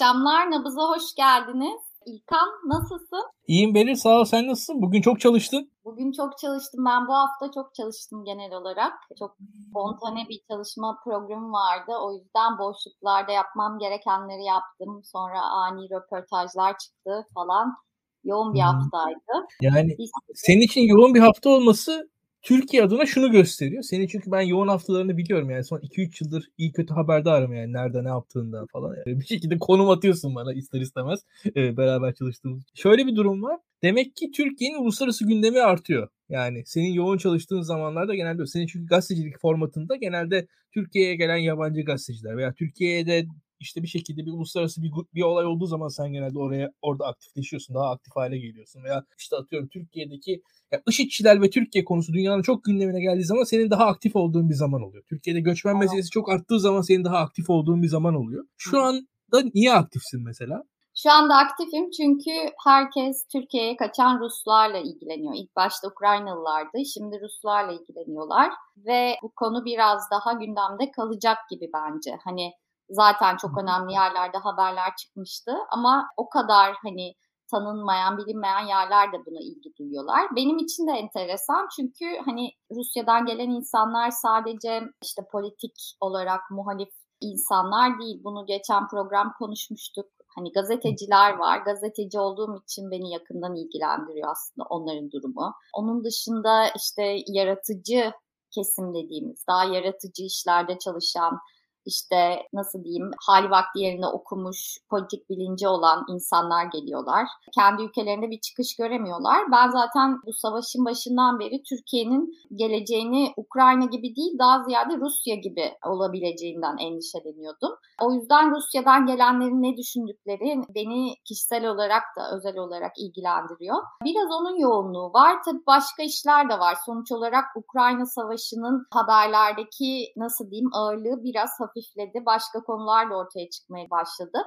akşamlar. Nabız'a hoş geldiniz. İlkan nasılsın? İyiyim Beril sağ ol sen nasılsın? Bugün çok çalıştın. Bugün çok çalıştım. Ben bu hafta çok çalıştım genel olarak. Çok spontane bir çalışma programı vardı. O yüzden boşluklarda yapmam gerekenleri yaptım. Sonra ani röportajlar çıktı falan. Yoğun bir haftaydı. Yani Biz... senin için yoğun bir hafta olması Türkiye adına şunu gösteriyor. Senin çünkü ben yoğun haftalarını biliyorum yani son 2-3 yıldır iyi kötü haberdarım yani nerede ne yaptığından falan. Yani bir şekilde konum atıyorsun bana ister istemez e, beraber çalıştığımız. Şöyle bir durum var. Demek ki Türkiye'nin uluslararası gündemi artıyor. Yani senin yoğun çalıştığın zamanlarda genelde senin çünkü gazetecilik formatında genelde Türkiye'ye gelen yabancı gazeteciler veya Türkiye'de işte bir şekilde bir uluslararası bir, bir olay olduğu zaman sen genelde oraya orada aktifleşiyorsun. Daha aktif hale geliyorsun. Veya işte atıyorum Türkiye'deki ya IŞİD'çiler ve Türkiye konusu dünyanın çok gündemine geldiği zaman senin daha aktif olduğun bir zaman oluyor. Türkiye'de göçmen Aa. meselesi çok arttığı zaman senin daha aktif olduğun bir zaman oluyor. Şu anda niye aktifsin mesela? Şu anda aktifim çünkü herkes Türkiye'ye kaçan Ruslarla ilgileniyor. İlk başta Ukraynalılardı, şimdi Ruslarla ilgileniyorlar ve bu konu biraz daha gündemde kalacak gibi bence. Hani zaten çok önemli yerlerde haberler çıkmıştı ama o kadar hani tanınmayan, bilinmeyen yerler de buna ilgi duyuyorlar. Benim için de enteresan çünkü hani Rusya'dan gelen insanlar sadece işte politik olarak muhalif insanlar değil. Bunu geçen program konuşmuştuk. Hani gazeteciler var. Gazeteci olduğum için beni yakından ilgilendiriyor aslında onların durumu. Onun dışında işte yaratıcı kesim dediğimiz, daha yaratıcı işlerde çalışan işte nasıl diyeyim hali vakti yerine okumuş, politik bilinci olan insanlar geliyorlar. Kendi ülkelerinde bir çıkış göremiyorlar. Ben zaten bu savaşın başından beri Türkiye'nin geleceğini Ukrayna gibi değil daha ziyade Rusya gibi olabileceğinden endişeleniyordum. O yüzden Rusya'dan gelenlerin ne düşündükleri beni kişisel olarak da özel olarak ilgilendiriyor. Biraz onun yoğunluğu var. Tabii başka işler de var. Sonuç olarak Ukrayna Savaşı'nın haberlerdeki nasıl diyeyim ağırlığı biraz hafifledi. Başka konular da ortaya çıkmaya başladı.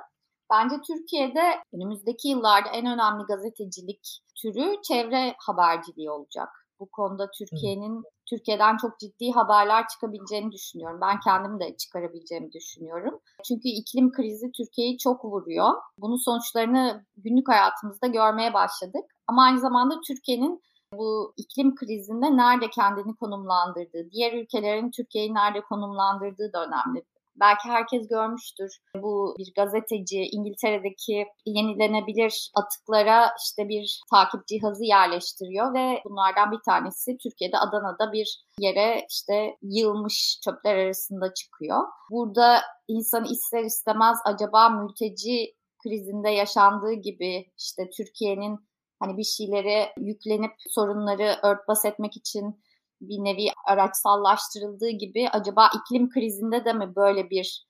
Bence Türkiye'de önümüzdeki yıllarda en önemli gazetecilik türü çevre haberciliği olacak. Bu konuda Türkiye'nin Türkiye'den çok ciddi haberler çıkabileceğini düşünüyorum. Ben kendim de çıkarabileceğimi düşünüyorum. Çünkü iklim krizi Türkiye'yi çok vuruyor. Bunun sonuçlarını günlük hayatımızda görmeye başladık. Ama aynı zamanda Türkiye'nin bu iklim krizinde nerede kendini konumlandırdığı, diğer ülkelerin Türkiye'yi nerede konumlandırdığı da önemli. Belki herkes görmüştür. Bu bir gazeteci İngiltere'deki yenilenebilir atıklara işte bir takip cihazı yerleştiriyor ve bunlardan bir tanesi Türkiye'de Adana'da bir yere işte yığılmış çöpler arasında çıkıyor. Burada insan ister istemez acaba mülteci krizinde yaşandığı gibi işte Türkiye'nin hani bir şeyleri yüklenip sorunları örtbas etmek için bir nevi araçsallaştırıldığı gibi acaba iklim krizinde de mi böyle bir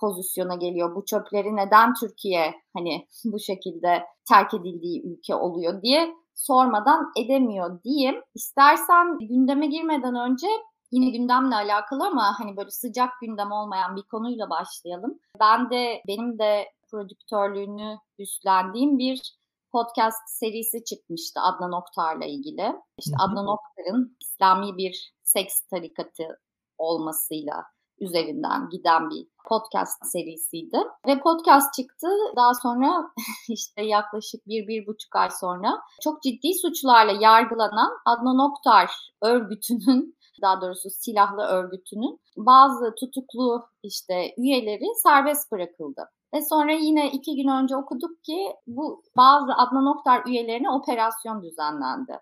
pozisyona geliyor? Bu çöpleri neden Türkiye hani bu şekilde terk edildiği ülke oluyor diye sormadan edemiyor diyeyim. İstersen gündeme girmeden önce yine gündemle alakalı ama hani böyle sıcak gündem olmayan bir konuyla başlayalım. Ben de benim de prodüktörlüğünü üstlendiğim bir podcast serisi çıkmıştı Adnan Oktar'la ilgili. İşte Hı-hı. Adnan Oktar'ın İslami bir seks tarikatı olmasıyla üzerinden giden bir podcast serisiydi. Ve podcast çıktı. Daha sonra işte yaklaşık bir, bir buçuk ay sonra çok ciddi suçlarla yargılanan Adnan Oktar örgütünün daha doğrusu silahlı örgütünün bazı tutuklu işte üyeleri serbest bırakıldı. Ve sonra yine iki gün önce okuduk ki bu bazı Adnan Oktar üyelerine operasyon düzenlendi.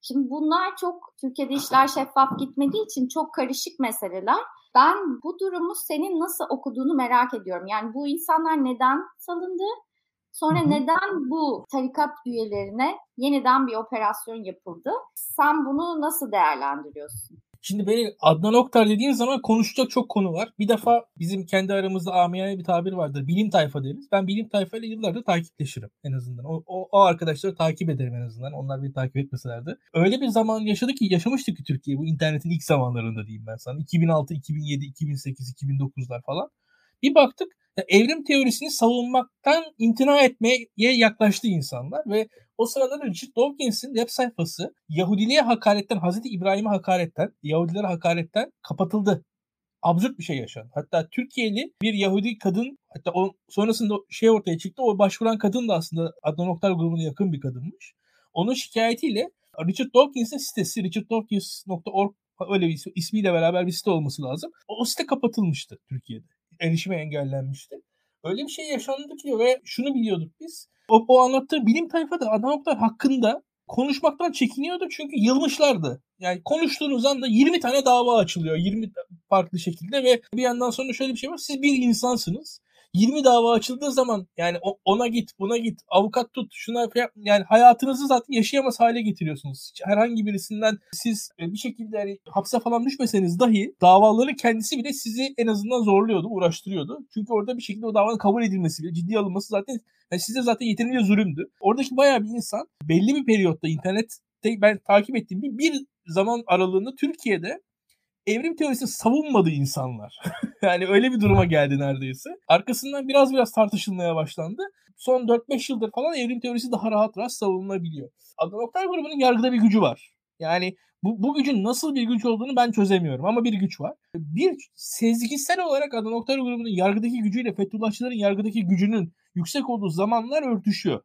Şimdi bunlar çok Türkiye'de işler şeffaf gitmediği için çok karışık meseleler. Ben bu durumu senin nasıl okuduğunu merak ediyorum. Yani bu insanlar neden salındı? Sonra neden bu tarikat üyelerine yeniden bir operasyon yapıldı? Sen bunu nasıl değerlendiriyorsun? Şimdi beni Adnan Oktar dediğin zaman konuşacak çok konu var. Bir defa bizim kendi aramızda amiyane bir tabir vardır. Bilim tayfa deriz. Ben bilim tayfayla yıllardır takipleşirim en azından. O, o, o arkadaşları takip ederim en azından. Onlar beni takip etmeselerdi. Öyle bir zaman yaşadık ki yaşamıştık ki Türkiye bu internetin ilk zamanlarında diyeyim ben sana. 2006, 2007, 2008, 2009'lar falan. Bir baktık evrim teorisini savunmaktan imtina etmeye yaklaştı insanlar ve o sırada Richard Dawkins'in web sayfası Yahudiliğe hakaretten, Hazreti İbrahim'e hakaretten, Yahudilere hakaretten kapatıldı. Absürt bir şey yaşandı. Hatta Türkiye'li bir Yahudi kadın Hatta o sonrasında şey ortaya çıktı. O başvuran kadın da aslında Adnan Oktar grubuna yakın bir kadınmış. Onun şikayetiyle Richard Dawkins'in sitesi richarddawkins.org öyle bir ismiyle beraber bir site olması lazım. O, o site kapatılmıştı Türkiye'de. Erişime engellenmişti. Öyle bir şey yaşandı ki ve şunu biliyorduk biz. O, o anlattığı bilim tayfa da Adnan Oktar hakkında konuşmaktan çekiniyordu çünkü yılmışlardı. Yani konuştuğunuz anda 20 tane dava açılıyor 20 farklı şekilde ve bir yandan sonra şöyle bir şey var. Siz bir insansınız 20 dava açıldığı zaman yani ona git buna git avukat tut şuna yani hayatınızı zaten yaşayamaz hale getiriyorsunuz. Herhangi birisinden siz e, bir şekilde yani hapse falan düşmeseniz dahi davaların kendisi bile sizi en azından zorluyordu, uğraştırıyordu. Çünkü orada bir şekilde o davanın kabul edilmesi bile ciddi alınması zaten yani size zaten yeterince zulümdü. Oradaki bayağı bir insan belli bir periyotta internette ben takip ettiğim bir, bir zaman aralığında Türkiye'de evrim teorisi savunmadı insanlar. yani öyle bir duruma geldi neredeyse. Arkasından biraz biraz tartışılmaya başlandı. Son 4-5 yıldır falan evrim teorisi daha rahat rahat savunulabiliyor. Adnan Oktar grubunun yargıda bir gücü var. Yani bu, bu gücün nasıl bir güç olduğunu ben çözemiyorum ama bir güç var. Bir sezgisel olarak Adnan Oktar grubunun yargıdaki gücüyle Fethullahçıların yargıdaki gücünün yüksek olduğu zamanlar örtüşüyor.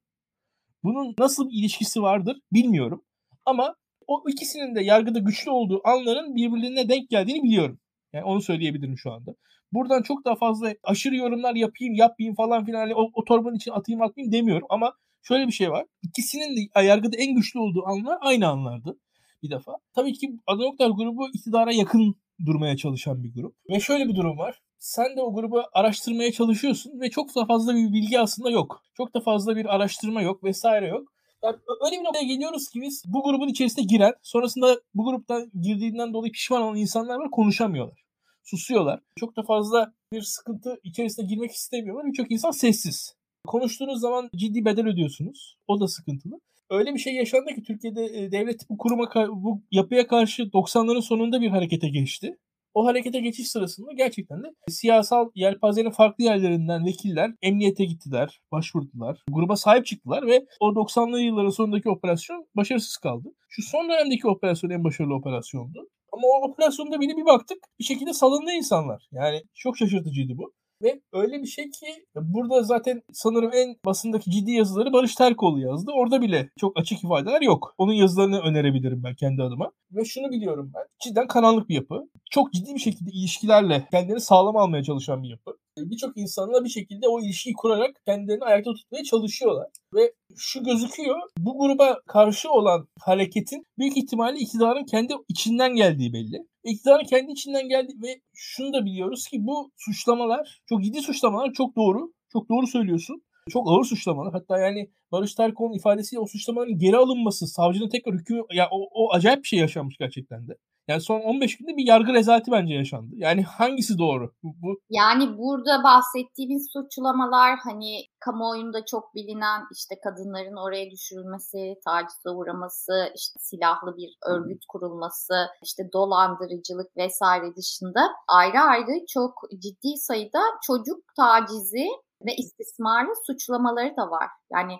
Bunun nasıl bir ilişkisi vardır bilmiyorum. Ama o ikisinin de yargıda güçlü olduğu anların birbirine denk geldiğini biliyorum. Yani onu söyleyebilirim şu anda. Buradan çok daha fazla aşırı yorumlar yapayım, yapmayayım falan filan hani o, o torbanın için atayım atmayayım demiyorum ama şöyle bir şey var. İkisinin de yargıda en güçlü olduğu anlar aynı anlardı bir defa. Tabii ki Adoloklar grubu iktidara yakın durmaya çalışan bir grup. Ve şöyle bir durum var. Sen de o grubu araştırmaya çalışıyorsun ve çok da fazla bir bilgi aslında yok. Çok da fazla bir araştırma yok vesaire yok. Yani öyle bir noktaya geliyoruz ki biz bu grubun içerisine giren, sonrasında bu gruptan girdiğinden dolayı pişman olan insanlar var konuşamıyorlar. Susuyorlar. Çok da fazla bir sıkıntı içerisine girmek istemiyorlar. Birçok insan sessiz. Konuştuğunuz zaman ciddi bedel ödüyorsunuz. O da sıkıntılı. Öyle bir şey yaşandı ki Türkiye'de e, devlet bu kuruma bu yapıya karşı 90'ların sonunda bir harekete geçti. O harekete geçiş sırasında gerçekten de siyasal yelpazenin farklı yerlerinden vekiller emniyete gittiler, başvurdular, gruba sahip çıktılar ve o 90'lı yılların sonundaki operasyon başarısız kaldı. Şu son dönemdeki operasyon en başarılı operasyondu. Ama o operasyonda bile bir baktık bir şekilde salındı insanlar. Yani çok şaşırtıcıydı bu. Ve öyle bir şey ki burada zaten sanırım en basındaki ciddi yazıları Barış Terkoğlu yazdı. Orada bile çok açık ifadeler yok. Onun yazılarını önerebilirim ben kendi adıma. Ve şunu biliyorum ben. Cidden karanlık bir yapı. Çok ciddi bir şekilde ilişkilerle kendini sağlam almaya çalışan bir yapı. Birçok insanla bir şekilde o ilişkiyi kurarak kendilerini ayakta tutmaya çalışıyorlar. Ve şu gözüküyor. Bu gruba karşı olan hareketin büyük ihtimalle iktidarın kendi içinden geldiği belli. İktidarın kendi içinden geldi ve şunu da biliyoruz ki bu suçlamalar çok ciddi suçlamalar çok doğru. Çok doğru söylüyorsun. Çok ağır suçlamalar. Hatta yani Barış Terkoğlu'nun ifadesiyle o suçlamaların geri alınması, savcının tekrar hüküm ya o, o acayip bir şey yaşanmış gerçekten de. Yani son 15 günde bir yargı rezaleti bence yaşandı. Yani hangisi doğru? Bu, Yani burada bahsettiğimiz suçlamalar hani kamuoyunda çok bilinen işte kadınların oraya düşürülmesi, tacize uğraması, işte silahlı bir örgüt kurulması, işte dolandırıcılık vesaire dışında ayrı ayrı çok ciddi sayıda çocuk tacizi ve istismarı suçlamaları da var. Yani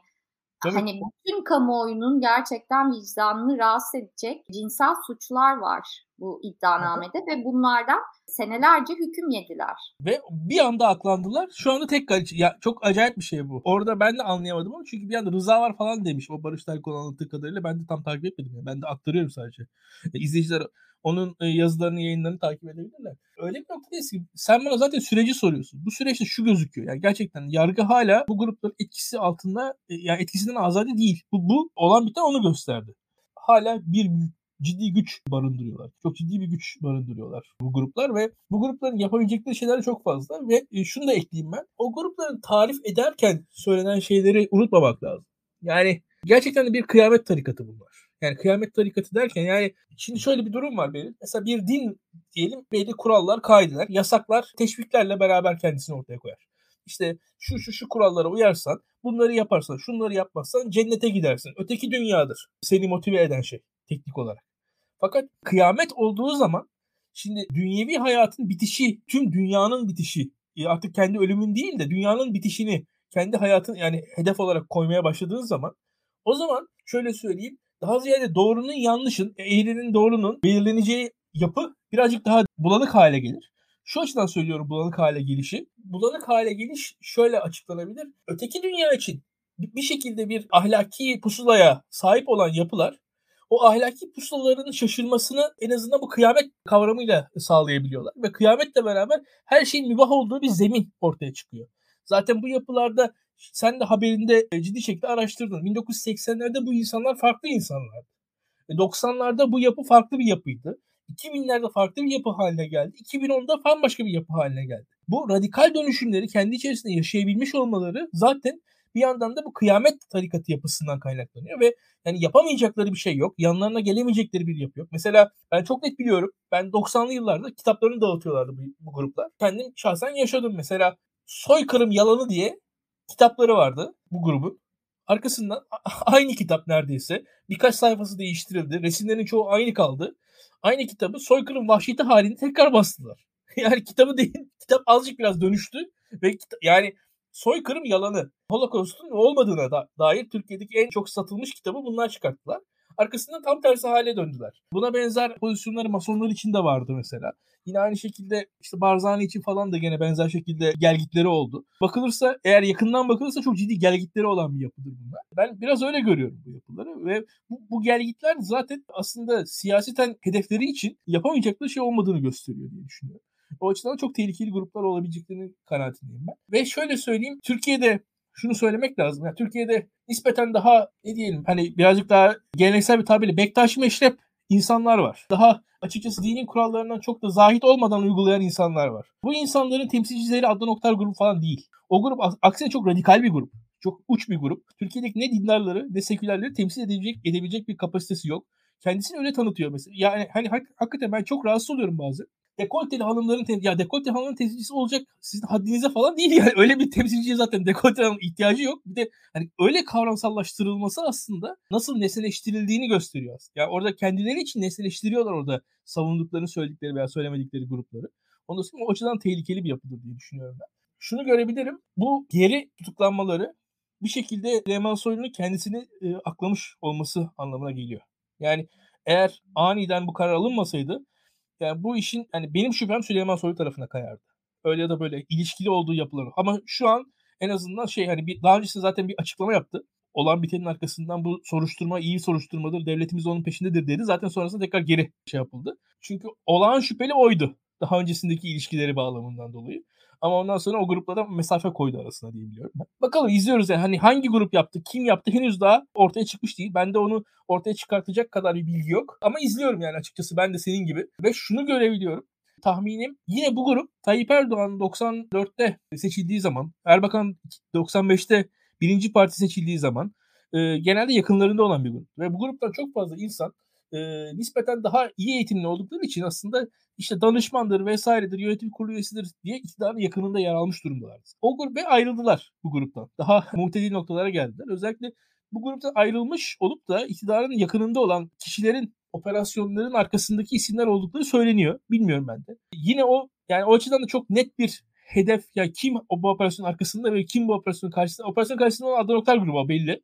Tabii. Hani bütün kamuoyunun gerçekten vicdanını rahatsız edecek cinsel suçlar var bu iddianamede ve bunlardan senelerce hüküm yediler. Ve bir anda aklandılar. Şu anda tek ya çok acayip bir şey bu. Orada ben de anlayamadım ama çünkü bir anda rıza var falan demiş o Barış Terkoğlu anlattığı kadarıyla. Ben de tam takip etmedim. Yani. Ben de aktarıyorum sadece. E, izleyiciler onun yazılarını, yayınlarını takip edebilirler. Öyle bir noktadayız ki sen bana zaten süreci soruyorsun. Bu süreçte şu gözüküyor. Yani gerçekten yargı hala bu grupların etkisi altında yani etkisinden azade değil. Bu, bu olan biten onu gösterdi. Hala bir ciddi güç barındırıyorlar. Çok ciddi bir güç barındırıyorlar bu gruplar ve bu grupların yapabilecekleri şeyler çok fazla ve şunu da ekleyeyim ben. O grupların tarif ederken söylenen şeyleri unutmamak lazım. Yani gerçekten de bir kıyamet tarikatı bunlar. Yani kıyamet tarikatı derken yani şimdi şöyle bir durum var benim. Mesela bir din diyelim belli kurallar, kaideler, yasaklar, teşviklerle beraber kendisini ortaya koyar. İşte şu şu şu kurallara uyarsan, bunları yaparsan, şunları yapmazsan cennete gidersin. Öteki dünyadır seni motive eden şey teknik olarak. Fakat kıyamet olduğu zaman şimdi dünyevi hayatın bitişi, tüm dünyanın bitişi, e, artık kendi ölümün değil de dünyanın bitişini kendi hayatın yani hedef olarak koymaya başladığın zaman o zaman şöyle söyleyeyim daha ziyade doğrunun yanlışın, eğrinin doğrunun belirleneceği yapı birazcık daha bulanık hale gelir. Şu açıdan söylüyorum bulanık hale gelişi. Bulanık hale geliş şöyle açıklanabilir. Öteki dünya için bir şekilde bir ahlaki pusulaya sahip olan yapılar o ahlaki pusulaların şaşırmasını en azından bu kıyamet kavramıyla sağlayabiliyorlar. Ve kıyametle beraber her şeyin mübah olduğu bir zemin ortaya çıkıyor. Zaten bu yapılarda sen de haberinde ciddi şekilde araştırdın. 1980'lerde bu insanlar farklı insanlardı. 90'larda bu yapı farklı bir yapıydı. 2000'lerde farklı bir yapı haline geldi. 2010'da bambaşka bir yapı haline geldi. Bu radikal dönüşümleri kendi içerisinde yaşayabilmiş olmaları zaten bir yandan da bu kıyamet tarikatı yapısından kaynaklanıyor ve yani yapamayacakları bir şey yok. Yanlarına gelemeyecekleri bir yapı yok. Mesela ben çok net biliyorum. Ben 90'lı yıllarda kitaplarını dağıtıyorlardı bu, bu gruplar. Kendim şahsen yaşadım. Mesela Soykırım Yalanı diye kitapları vardı bu grubun. Arkasından aynı kitap neredeyse. Birkaç sayfası değiştirildi. Resimlerin çoğu aynı kaldı. Aynı kitabı soykırım vahşeti halinde tekrar bastılar. Yani kitabı değil, kitap azıcık biraz dönüştü ve yani soykırım yalanı, Holocaust'un olmadığına da, dair Türkiye'deki en çok satılmış kitabı bunlar çıkarttılar. Arkasından tam tersi hale döndüler. Buna benzer pozisyonları masonlar için de vardı mesela. Yine aynı şekilde işte Barzani için falan da gene benzer şekilde gelgitleri oldu. Bakılırsa eğer yakından bakılırsa çok ciddi gelgitleri olan bir yapıdır bunlar. Ben biraz öyle görüyorum bu yapıları ve bu, bu gelgitler zaten aslında siyaseten hedefleri için yapamayacakları şey olmadığını gösteriyor diye düşünüyorum. O açıdan çok tehlikeli gruplar olabileceklerini kanaatindeyim ben. Ve şöyle söyleyeyim Türkiye'de şunu söylemek lazım. Yani Türkiye'de nispeten daha ne diyelim hani birazcık daha geleneksel bir tabirle bektaşi meşrep insanlar var. Daha açıkçası dinin kurallarından çok da zahit olmadan uygulayan insanlar var. Bu insanların temsilcileri Adnan Oktar grubu falan değil. O grup aksine çok radikal bir grup. Çok uç bir grup. Türkiye'deki ne dindarları ne sekülerleri temsil edebilecek, edebilecek bir kapasitesi yok. Kendisini öyle tanıtıyor mesela. Yani hani hak, hakikaten ben çok rahatsız oluyorum bazen dekolteli hanımların ya dekolteli hanımların temsilcisi olacak sizin haddinize falan değil yani. Öyle bir temsilciye zaten dekolteli hanım ihtiyacı yok. Bir de hani öyle kavramsallaştırılması aslında nasıl nesneleştirildiğini gösteriyor. Yani orada kendileri için nesneleştiriyorlar orada savunduklarını söyledikleri veya söylemedikleri grupları. Ondan sonra o açıdan tehlikeli bir yapıdır diye düşünüyorum ben. Şunu görebilirim. Bu geri tutuklanmaları bir şekilde Süleyman Soylu'nun kendisini e, aklamış olması anlamına geliyor. Yani eğer aniden bu karar alınmasaydı yani bu işin hani benim şüphem Süleyman Soylu tarafına kayardı. Öyle ya da böyle ilişkili olduğu yapıları. Ama şu an en azından şey hani bir, daha öncesinde zaten bir açıklama yaptı. Olan bitenin arkasından bu soruşturma iyi soruşturmadır. Devletimiz onun peşindedir dedi. Zaten sonrasında tekrar geri şey yapıldı. Çünkü olağan şüpheli oydu. Daha öncesindeki ilişkileri bağlamından dolayı. Ama ondan sonra o grupla da mesafe koydu arasına diye biliyorum. Bakalım izliyoruz yani hani hangi grup yaptı, kim yaptı henüz daha ortaya çıkmış değil. Ben de onu ortaya çıkartacak kadar bir bilgi yok. Ama izliyorum yani açıkçası ben de senin gibi. Ve şunu görebiliyorum. Tahminim yine bu grup Tayyip Erdoğan 94'te seçildiği zaman, Erbakan 95'te birinci parti seçildiği zaman e, genelde yakınlarında olan bir grup. Ve bu gruptan çok fazla insan e, nispeten daha iyi eğitimli oldukları için aslında işte danışmandır vesairedir, yönetim kurulu üyesidir diye iktidarın yakınında yer almış durumdalar. O grup ve ayrıldılar bu gruptan. Daha muhtedil noktalara geldiler. Özellikle bu gruptan ayrılmış olup da iktidarın yakınında olan kişilerin operasyonların arkasındaki isimler oldukları söyleniyor. Bilmiyorum ben de. Yine o yani o açıdan da çok net bir hedef ya kim o bu operasyonun arkasında ve kim bu operasyonun karşısında. Operasyon karşısında olan Adnan Oktar grubu belli.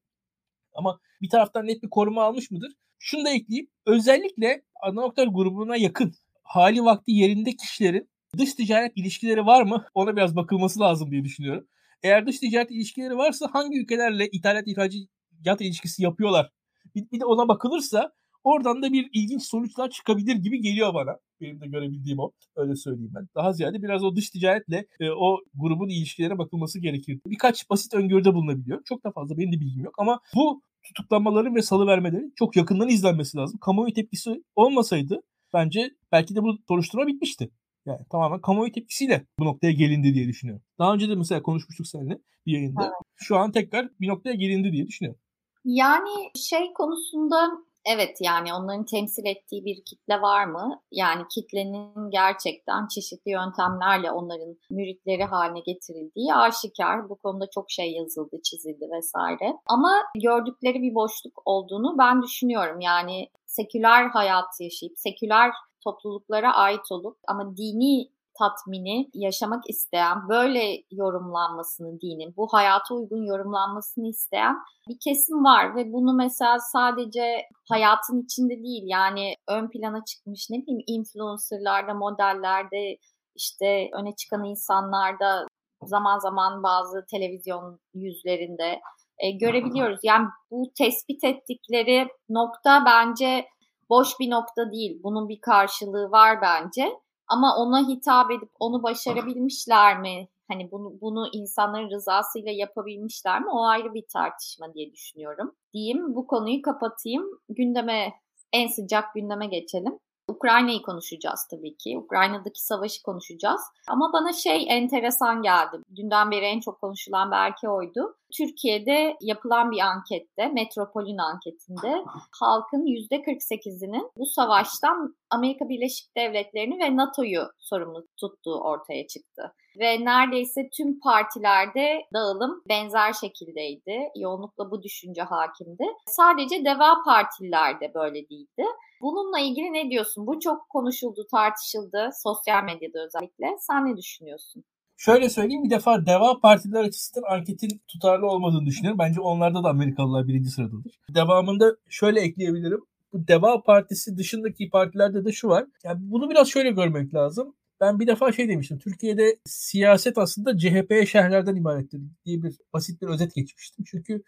Ama bir taraftan net bir koruma almış mıdır? Şunu da ekleyeyim. Özellikle Adnan Oktar grubuna yakın hali vakti yerinde kişilerin dış ticaret ilişkileri var mı? Ona biraz bakılması lazım diye düşünüyorum. Eğer dış ticaret ilişkileri varsa hangi ülkelerle ithalat ihracat ilişkisi yapıyorlar? Bir, bir de ona bakılırsa oradan da bir ilginç sonuçlar çıkabilir gibi geliyor bana. Benim de görebildiğim o. Öyle söyleyeyim ben. Daha ziyade biraz o dış ticaretle e, o grubun ilişkilerine bakılması gerekir. Birkaç basit öngörüde bulunabiliyor. Çok da fazla benim de bilgim yok ama bu tutuklamaların ve salı vermelerin çok yakından izlenmesi lazım. Kamuoyu tepkisi olmasaydı bence belki de bu soruşturma bitmişti. Yani tamamen kamuoyu tepkisiyle bu noktaya gelindi diye düşünüyorum. Daha önce de mesela konuşmuştuk seninle bir yayında. Evet. Şu an tekrar bir noktaya gelindi diye düşünüyorum. Yani şey konusunda evet yani onların temsil ettiği bir kitle var mı? Yani kitlenin gerçekten çeşitli yöntemlerle onların müritleri haline getirildiği aşikar. Bu konuda çok şey yazıldı, çizildi vesaire. Ama gördükleri bir boşluk olduğunu ben düşünüyorum. Yani seküler hayatı yaşayıp seküler topluluklara ait olup ama dini tatmini yaşamak isteyen, böyle yorumlanmasını dinin, bu hayata uygun yorumlanmasını isteyen bir kesim var ve bunu mesela sadece hayatın içinde değil yani ön plana çıkmış ne bileyim influencerlarda, modellerde, işte öne çıkan insanlarda zaman zaman bazı televizyon yüzlerinde e, görebiliyoruz. Yani bu tespit ettikleri nokta bence boş bir nokta değil. Bunun bir karşılığı var bence. Ama ona hitap edip onu başarabilmişler mi? Hani bunu, bunu insanların rızasıyla yapabilmişler mi? O ayrı bir tartışma diye düşünüyorum. Diyeyim bu konuyu kapatayım. Gündeme en sıcak gündeme geçelim. Ukrayna'yı konuşacağız tabii ki. Ukrayna'daki savaşı konuşacağız. Ama bana şey enteresan geldi. Dünden beri en çok konuşulan belki oydu. Türkiye'de yapılan bir ankette, Metropol'ün anketinde halkın %48'inin bu savaştan Amerika Birleşik Devletleri'ni ve NATO'yu sorumlu tuttuğu ortaya çıktı. Ve neredeyse tüm partilerde dağılım benzer şekildeydi. Yoğunlukla bu düşünce hakimdi. Sadece Deva partilerde böyle değildi. Bununla ilgili ne diyorsun? Bu çok konuşuldu, tartışıldı sosyal medyada özellikle. Sen ne düşünüyorsun? Şöyle söyleyeyim bir defa Deva partiler açısından anketin tutarlı olmadığını düşünüyorum. Bence onlarda da Amerikalılar birinci sıradadır. Devamında şöyle ekleyebilirim. Bu Deva Partisi dışındaki partilerde de şu var. Yani bunu biraz şöyle görmek lazım. Ben bir defa şey demiştim. Türkiye'de siyaset aslında CHP'ye şehirlerden ibarettir diye bir basit bir özet geçmiştim. Çünkü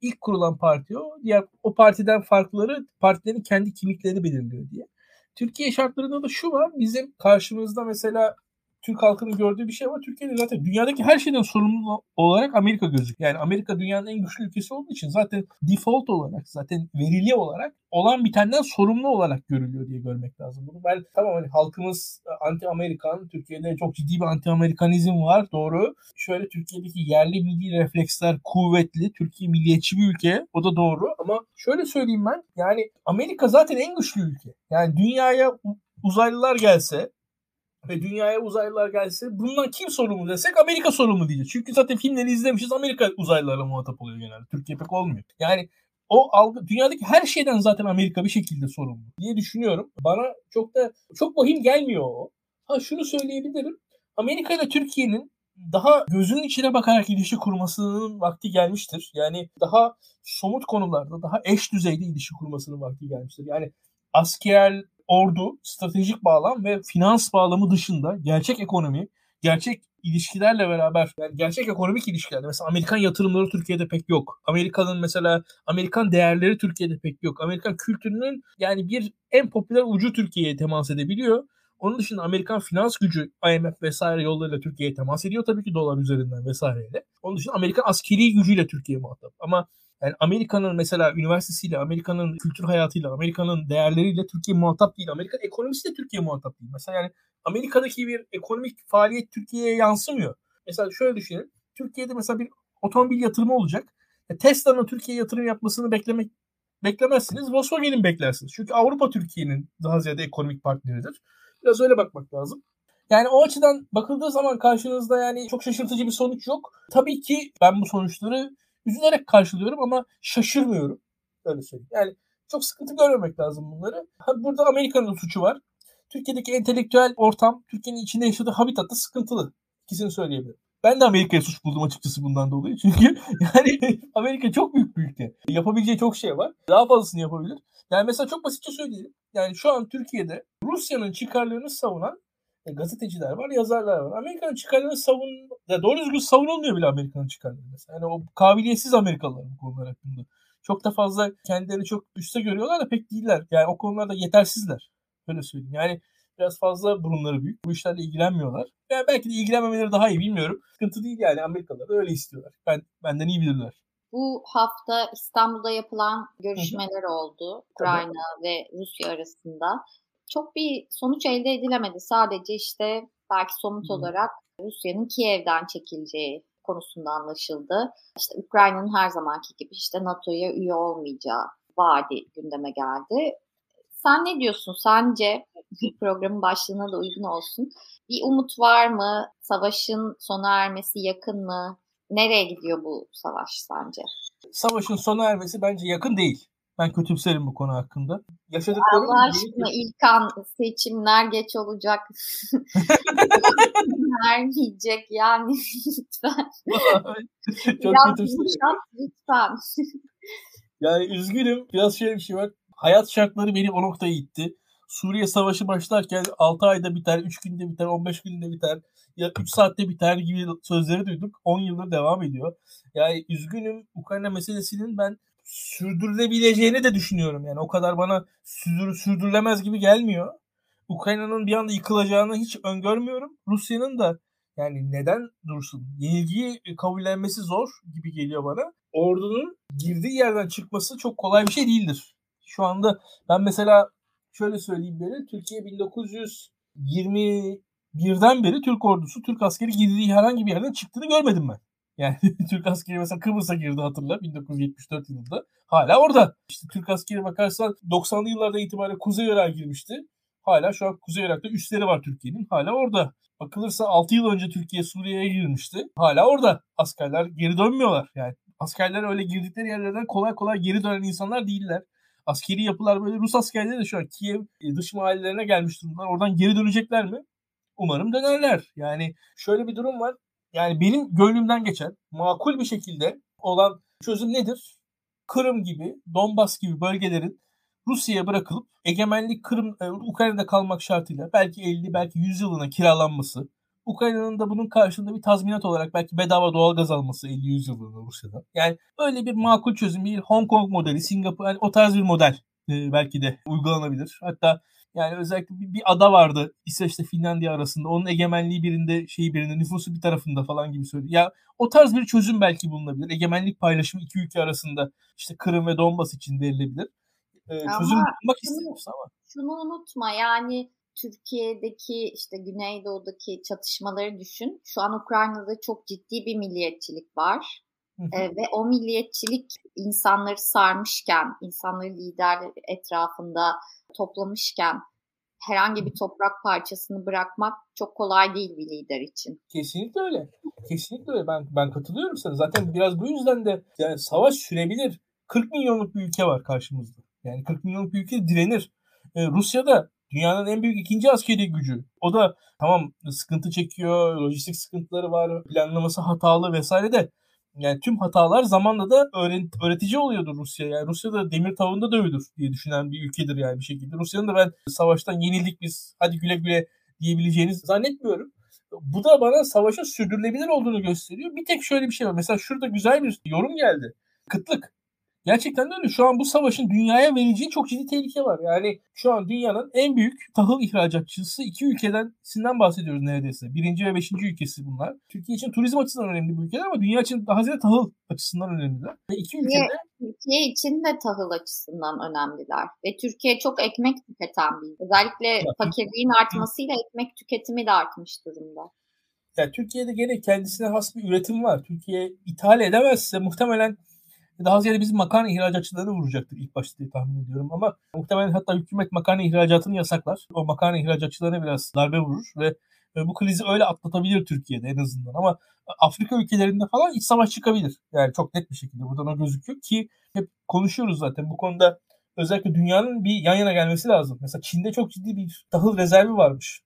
ilk kurulan parti o. Diğer o partiden farkları partilerin kendi kimliklerini belirliyor diye. Türkiye şartlarında da şu var. Bizim karşımızda mesela Türk halkının gördüğü bir şey var. Türkiye'de zaten dünyadaki her şeyden sorumlu olarak Amerika gözüküyor. Yani Amerika dünyanın en güçlü ülkesi olduğu için zaten default olarak zaten verili olarak olan bitenden sorumlu olarak görülüyor diye görmek lazım. Bunu ben tamam hani halkımız anti Amerikan, Türkiye'de çok ciddi bir anti Amerikanizm var doğru. Şöyle Türkiye'deki yerli milli refleksler kuvvetli. Türkiye milliyetçi bir ülke. O da doğru ama şöyle söyleyeyim ben yani Amerika zaten en güçlü ülke. Yani dünyaya uzaylılar gelse ve dünyaya uzaylılar gelse bundan kim sorumlu desek Amerika sorumlu diyeceğiz. Çünkü zaten filmleri izlemişiz Amerika uzaylılara muhatap oluyor genelde. Türkiye pek olmuyor. Yani o algı dünyadaki her şeyden zaten Amerika bir şekilde sorumlu diye düşünüyorum. Bana çok da çok vahim gelmiyor o. Ha şunu söyleyebilirim. Amerika ile Türkiye'nin daha gözünün içine bakarak ilişki kurmasının vakti gelmiştir. Yani daha somut konularda, daha eş düzeyde ilişki kurmasının vakti gelmiştir. Yani asker, ordu, stratejik bağlam ve finans bağlamı dışında gerçek ekonomi, gerçek ilişkilerle beraber yani gerçek ekonomik ilişkilerde mesela Amerikan yatırımları Türkiye'de pek yok. Amerika'nın mesela Amerikan değerleri Türkiye'de pek yok. Amerikan kültürünün yani bir en popüler ucu Türkiye'ye temas edebiliyor. Onun dışında Amerikan finans gücü IMF vesaire yollarıyla Türkiye'ye temas ediyor tabii ki dolar üzerinden vesaireyle. Onun dışında Amerikan askeri gücüyle Türkiye muhatap. Ama yani Amerika'nın mesela üniversitesiyle, Amerika'nın kültür hayatıyla, Amerika'nın değerleriyle Türkiye muhatap değil. Amerikan ekonomisi de Türkiye muhatap değil. Mesela yani Amerika'daki bir ekonomik faaliyet Türkiye'ye yansımıyor. Mesela şöyle düşünelim. Türkiye'de mesela bir otomobil yatırımı olacak. E, Tesla'nın Türkiye'ye yatırım yapmasını beklemek beklemezsiniz. Volkswagen'in beklersiniz. Çünkü Avrupa Türkiye'nin daha ziyade ekonomik partneridir. Biraz öyle bakmak lazım. Yani o açıdan bakıldığı zaman karşınızda yani çok şaşırtıcı bir sonuç yok. Tabii ki ben bu sonuçları üzülerek karşılıyorum ama şaşırmıyorum. Öyle söyleyeyim. Yani çok sıkıntı görmemek lazım bunları. Burada Amerika'nın suçu var. Türkiye'deki entelektüel ortam, Türkiye'nin içinde yaşadığı habitat da sıkıntılı. İkisini söyleyebilirim. Ben de Amerika'ya suç buldum açıkçası bundan dolayı. Çünkü yani Amerika çok büyük bir ülke. Yapabileceği çok şey var. Daha fazlasını yapabilir. Yani mesela çok basitçe söyleyelim. Yani şu an Türkiye'de Rusya'nın çıkarlarını savunan e, gazeteciler var, yazarlar var. Amerika'nın çıkarlarını savun, ya doğru düzgün savunulmuyor bile Amerika'nın çıkarları mesela. Yani o kabiliyetsiz Amerikalılar bu konular hakkında. Çok da fazla kendilerini çok üste görüyorlar da pek değiller. Yani o konularda yetersizler. Öyle söyleyeyim. Yani biraz fazla burunları büyük. Bu işlerle ilgilenmiyorlar. Yani belki de ilgilenmemeleri daha iyi bilmiyorum. Sıkıntı değil yani Amerikalılar da öyle istiyorlar. Ben benden iyi bilirler. Bu hafta İstanbul'da yapılan görüşmeler oldu. Ukrayna Tabii. ve Rusya arasında çok bir sonuç elde edilemedi. Sadece işte belki somut olarak Rusya'nın Kiev'den çekileceği konusunda anlaşıldı. İşte Ukrayna'nın her zamanki gibi işte NATO'ya üye olmayacağı vaadi gündeme geldi. Sen ne diyorsun? Sence programın başlığına da uygun olsun. Bir umut var mı? Savaşın sona ermesi yakın mı? Nereye gidiyor bu savaş sence? Savaşın sona ermesi bence yakın değil. Ben kötümserim bu konu hakkında. Yaşadıklarım Allah aşkına İlkan seçimler geç olacak. Vermeyecek yani lütfen. Çok kötümserim. lütfen. yani üzgünüm. Biraz şöyle bir şey var. Hayat şartları beni o noktaya itti. Suriye Savaşı başlarken 6 ayda biter, 3 günde biter, 15 günde biter, ya 3 saatte biter gibi sözleri duyduk. 10 yıldır devam ediyor. Yani üzgünüm Ukrayna meselesinin ben sürdürülebileceğini de düşünüyorum. Yani o kadar bana sürdür, sürdürülemez gibi gelmiyor. Ukrayna'nın bir anda yıkılacağını hiç öngörmüyorum. Rusya'nın da yani neden dursun? Yenilgiyi kabullenmesi zor gibi geliyor bana. Ordunun girdiği yerden çıkması çok kolay bir şey değildir. Şu anda ben mesela şöyle söyleyeyim böyle Türkiye 1921'den beri Türk ordusu, Türk askeri girdiği herhangi bir yerden çıktığını görmedim ben. Yani Türk askeri mesela Kıbrıs'a girdi hatırla 1974 yılında. Hala orada. İşte Türk askeri bakarsan 90'lı yıllarda itibaren Kuzey Irak'a girmişti. Hala şu an Kuzey Irak'ta üsleri var Türkiye'nin. Hala orada. Bakılırsa 6 yıl önce Türkiye Suriye'ye girmişti. Hala orada. Askerler geri dönmüyorlar. Yani askerler öyle girdikleri yerlerden kolay kolay geri dönen insanlar değiller. Askeri yapılar böyle Rus askerleri de şu an Kiev e, dış mahallelerine gelmiş durumlar. Oradan geri dönecekler mi? Umarım dönerler. Yani şöyle bir durum var. Yani benim gönlümden geçen makul bir şekilde olan çözüm nedir? Kırım gibi, Donbas gibi bölgelerin Rusya'ya bırakılıp egemenlik Kırım, e, Ukrayna'da kalmak şartıyla belki 50 belki 100 yılına kiralanması, Ukrayna'nın da bunun karşılığında bir tazminat olarak belki bedava doğalgaz alması 50-100 yılında Rusya'da. Yani öyle bir makul çözüm, bir Hong Kong modeli, Singapur, yani o tarz bir model e, belki de uygulanabilir. Hatta yani özellikle bir, bir ada vardı İsveç'te Finlandiya arasında. Onun egemenliği birinde şeyi birinde nüfusu bir tarafında falan gibi söylüyor. Ya o tarz bir çözüm belki bulunabilir. Egemenlik paylaşımı iki ülke arasında işte Kırım ve Donbas için verilebilir. Ee, çözüm bulmak istiyoruz ama. Şunu unutma yani Türkiye'deki işte Güneydoğu'daki çatışmaları düşün. Şu an Ukrayna'da çok ciddi bir milliyetçilik var. Ee, ve o milliyetçilik insanları sarmışken, insanları lider etrafında toplamışken herhangi bir toprak parçasını bırakmak çok kolay değil bir lider için. Kesinlikle öyle. Kesinlikle öyle. Ben ben katılıyorum sana. Zaten biraz bu yüzden de yani savaş sürebilir. 40 milyonluk bir ülke var karşımızda. Yani 40 milyonluk bir ülke direnir. Ee, Rusya'da dünyanın en büyük ikinci askeri gücü. O da tamam sıkıntı çekiyor, lojistik sıkıntıları var, planlaması hatalı vesaire de yani tüm hatalar zamanla da öğretici oluyordur Rusya. Yani Rusya da demir tavında dövülür diye düşünen bir ülkedir yani bir şekilde. Rusya'nın da ben savaştan yenildik biz hadi güle güle diyebileceğini zannetmiyorum. Bu da bana savaşın sürdürülebilir olduğunu gösteriyor. Bir tek şöyle bir şey var. Mesela şurada güzel bir yorum geldi. Kıtlık. Gerçekten de öyle. Şu an bu savaşın dünyaya vereceği çok ciddi tehlike var. Yani şu an dünyanın en büyük tahıl ihracatçısı iki ülkeden sinden bahsediyoruz neredeyse. Birinci ve beşinci ülkesi bunlar. Türkiye için turizm açısından önemli bu ülkeler ama dünya için daha ziyade tahıl açısından önemliler. Ve iki ülkede... Türkiye için de tahıl açısından önemliler. Ve Türkiye çok ekmek tüketen bir Özellikle fakirliğin artmasıyla ekmek tüketimi de artmış durumda. Yani Türkiye'de gene kendisine has bir üretim var. Türkiye ithal edemezse muhtemelen daha ziyade bizim makarna ihracatçılarını vuracaktır ilk başta diye tahmin ediyorum. Ama muhtemelen hatta hükümet makarna ihracatını yasaklar. O makarna ihracatçılarına biraz darbe vurur ve bu krizi öyle atlatabilir Türkiye'de en azından. Ama Afrika ülkelerinde falan iç savaş çıkabilir. Yani çok net bir şekilde buradan o gözüküyor ki hep konuşuyoruz zaten bu konuda özellikle dünyanın bir yan yana gelmesi lazım. Mesela Çin'de çok ciddi bir tahıl rezervi varmış.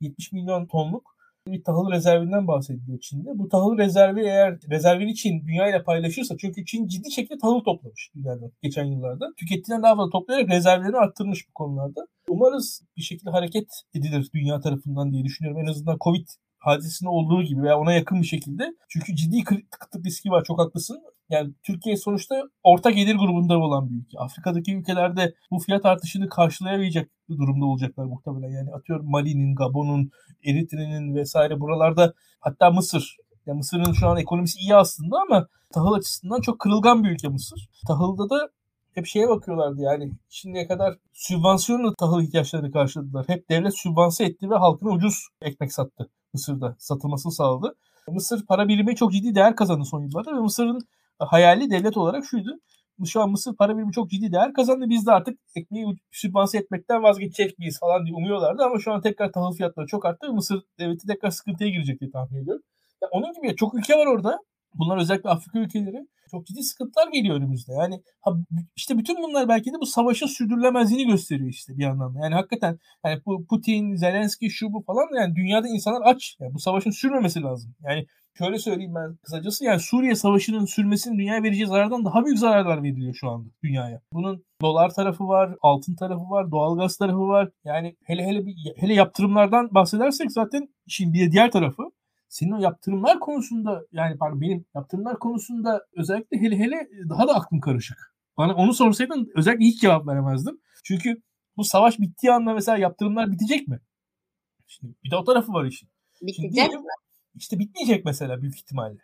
70 milyon tonluk bir tahıl rezervinden bahsediliyor Çin'de. Bu tahıl rezervi eğer rezervini Çin dünya ile paylaşırsa çünkü Çin ciddi şekilde tahıl toplamış dünyada geçen yıllarda. Tükettiğinden daha fazla toplayarak rezervlerini arttırmış bu konularda. Umarız bir şekilde hareket edilir dünya tarafından diye düşünüyorum. En azından Covid hadisesinde olduğu gibi veya ona yakın bir şekilde. Çünkü ciddi kıtlık riski var. Çok haklısın. Yani Türkiye sonuçta orta gelir grubunda olan bir ülke. Afrika'daki ülkelerde bu fiyat artışını karşılayamayacak durumda olacaklar muhtemelen. Yani atıyorum Mali'nin, Gabon'un, Eritre'nin vesaire buralarda hatta Mısır. Yani Mısır'ın şu an ekonomisi iyi aslında ama tahıl açısından çok kırılgan bir ülke Mısır. Tahılda da hep şeye bakıyorlardı yani şimdiye kadar sübvansiyonla tahıl ihtiyaçlarını karşıladılar. Hep devlet sübvanse etti ve halkına ucuz ekmek sattı Mısır'da satılmasını sağladı. Mısır para birimi çok ciddi değer kazandı son yıllarda ve Mısır'ın hayali devlet olarak şuydu. Şu an Mısır para birimi çok ciddi değer kazandı. Biz de artık ekmeği sübvanse etmekten vazgeçecek miyiz falan diye umuyorlardı. Ama şu an tekrar tahıl fiyatları çok arttı. Mısır devleti tekrar sıkıntıya girecek diye tahmin ediyorum. Yani onun gibi çok ülke var orada. Bunlar özellikle Afrika ülkeleri. Çok ciddi sıkıntılar geliyor önümüzde. Yani ha, işte bütün bunlar belki de bu savaşın sürdürülemezliğini gösteriyor işte bir yandan da. Yani hakikaten yani bu Putin, Zelenski şu bu falan yani dünyada insanlar aç. Yani bu savaşın sürmemesi lazım. Yani şöyle söyleyeyim ben kısacası yani Suriye Savaşı'nın sürmesinin dünyaya vereceği zarardan daha büyük zararlar veriliyor şu anda dünyaya. Bunun dolar tarafı var, altın tarafı var, doğalgaz tarafı var. Yani hele hele bir, hele yaptırımlardan bahsedersek zaten şimdi bir diğer tarafı senin o yaptırımlar konusunda yani pardon benim yaptırımlar konusunda özellikle hele hele daha da aklım karışık. Bana onu sorsaydın özellikle hiç cevap veremezdim. Çünkü bu savaş bittiği anda mesela yaptırımlar bitecek mi? Şimdi bir de o tarafı var işin. Bitecek mi? İşte bitmeyecek mesela büyük ihtimalle.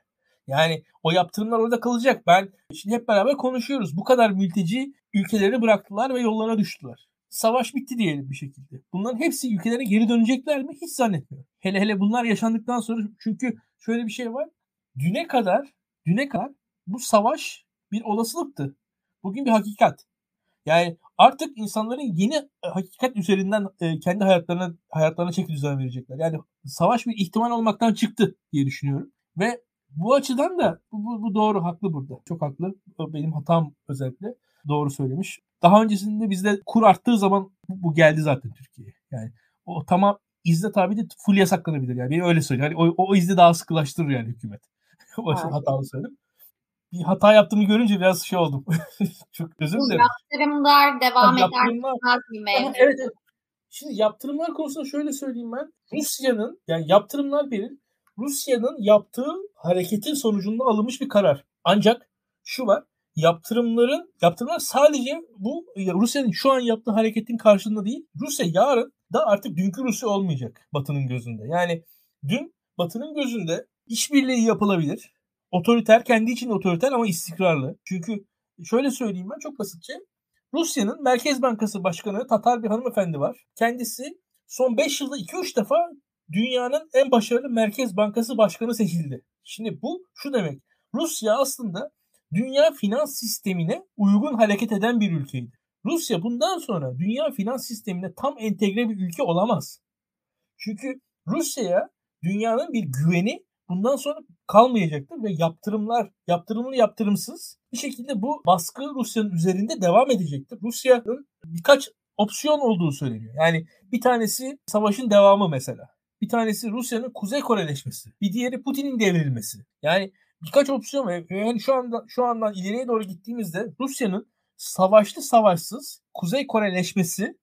Yani o yaptırımlar orada kalacak. Ben şimdi hep beraber konuşuyoruz. Bu kadar mülteci ülkeleri bıraktılar ve yollara düştüler. Savaş bitti diyelim bir şekilde. Bunların hepsi ülkelerine geri dönecekler mi? Hiç zannetmiyorum. Hele hele bunlar yaşandıktan sonra çünkü şöyle bir şey var. Düne kadar, düne kadar bu savaş bir olasılıktı. Bugün bir hakikat. Yani artık insanların yeni hakikat üzerinden e, kendi hayatlarına hayatlarına çeki düzen verecekler. Yani savaş bir ihtimal olmaktan çıktı diye düşünüyorum. Ve bu açıdan da bu, bu, bu doğru haklı burada. Çok haklı. Benim hatam özellikle doğru söylemiş. Daha öncesinde bizde kur arttığı zaman bu, geldi zaten Türkiye'ye. Yani o tamam izle tabi de full yasaklanabilir yani. Benim öyle söylüyor. Yani o, o izle daha sıkılaştırır yani hükümet. o evet. hatalı söyledim bir hata yaptığımı görünce biraz şey oldum. Çok özür dilerim. Yaptırımlar devam yani eder. Evet, evet. Şimdi yaptırımlar konusunda şöyle söyleyeyim ben. Rusya'nın yani yaptırımlar bir Rusya'nın yaptığı hareketin sonucunda alınmış bir karar. Ancak şu var. Yaptırımların yaptırımlar sadece bu Rusya'nın şu an yaptığı hareketin karşılığında değil. Rusya yarın da artık dünkü Rusya olmayacak Batı'nın gözünde. Yani dün Batı'nın gözünde işbirliği yapılabilir otoriter, kendi için otoriter ama istikrarlı. Çünkü şöyle söyleyeyim ben çok basitçe. Rusya'nın Merkez Bankası Başkanı Tatar bir hanımefendi var. Kendisi son 5 yılda 2-3 defa dünyanın en başarılı Merkez Bankası Başkanı seçildi. Şimdi bu şu demek. Rusya aslında dünya finans sistemine uygun hareket eden bir ülkeydi. Rusya bundan sonra dünya finans sistemine tam entegre bir ülke olamaz. Çünkü Rusya'ya dünyanın bir güveni bundan sonra kalmayacaktır ve yaptırımlar yaptırımlı yaptırımsız bir şekilde bu baskı Rusya'nın üzerinde devam edecektir. Rusya'nın birkaç opsiyon olduğu söyleniyor. Yani bir tanesi savaşın devamı mesela. Bir tanesi Rusya'nın Kuzey Koreleşmesi. Bir diğeri Putin'in devrilmesi. Yani birkaç opsiyon var. Yani şu anda şu andan ileriye doğru gittiğimizde Rusya'nın savaşlı savaşsız Kuzey Koreleşmesi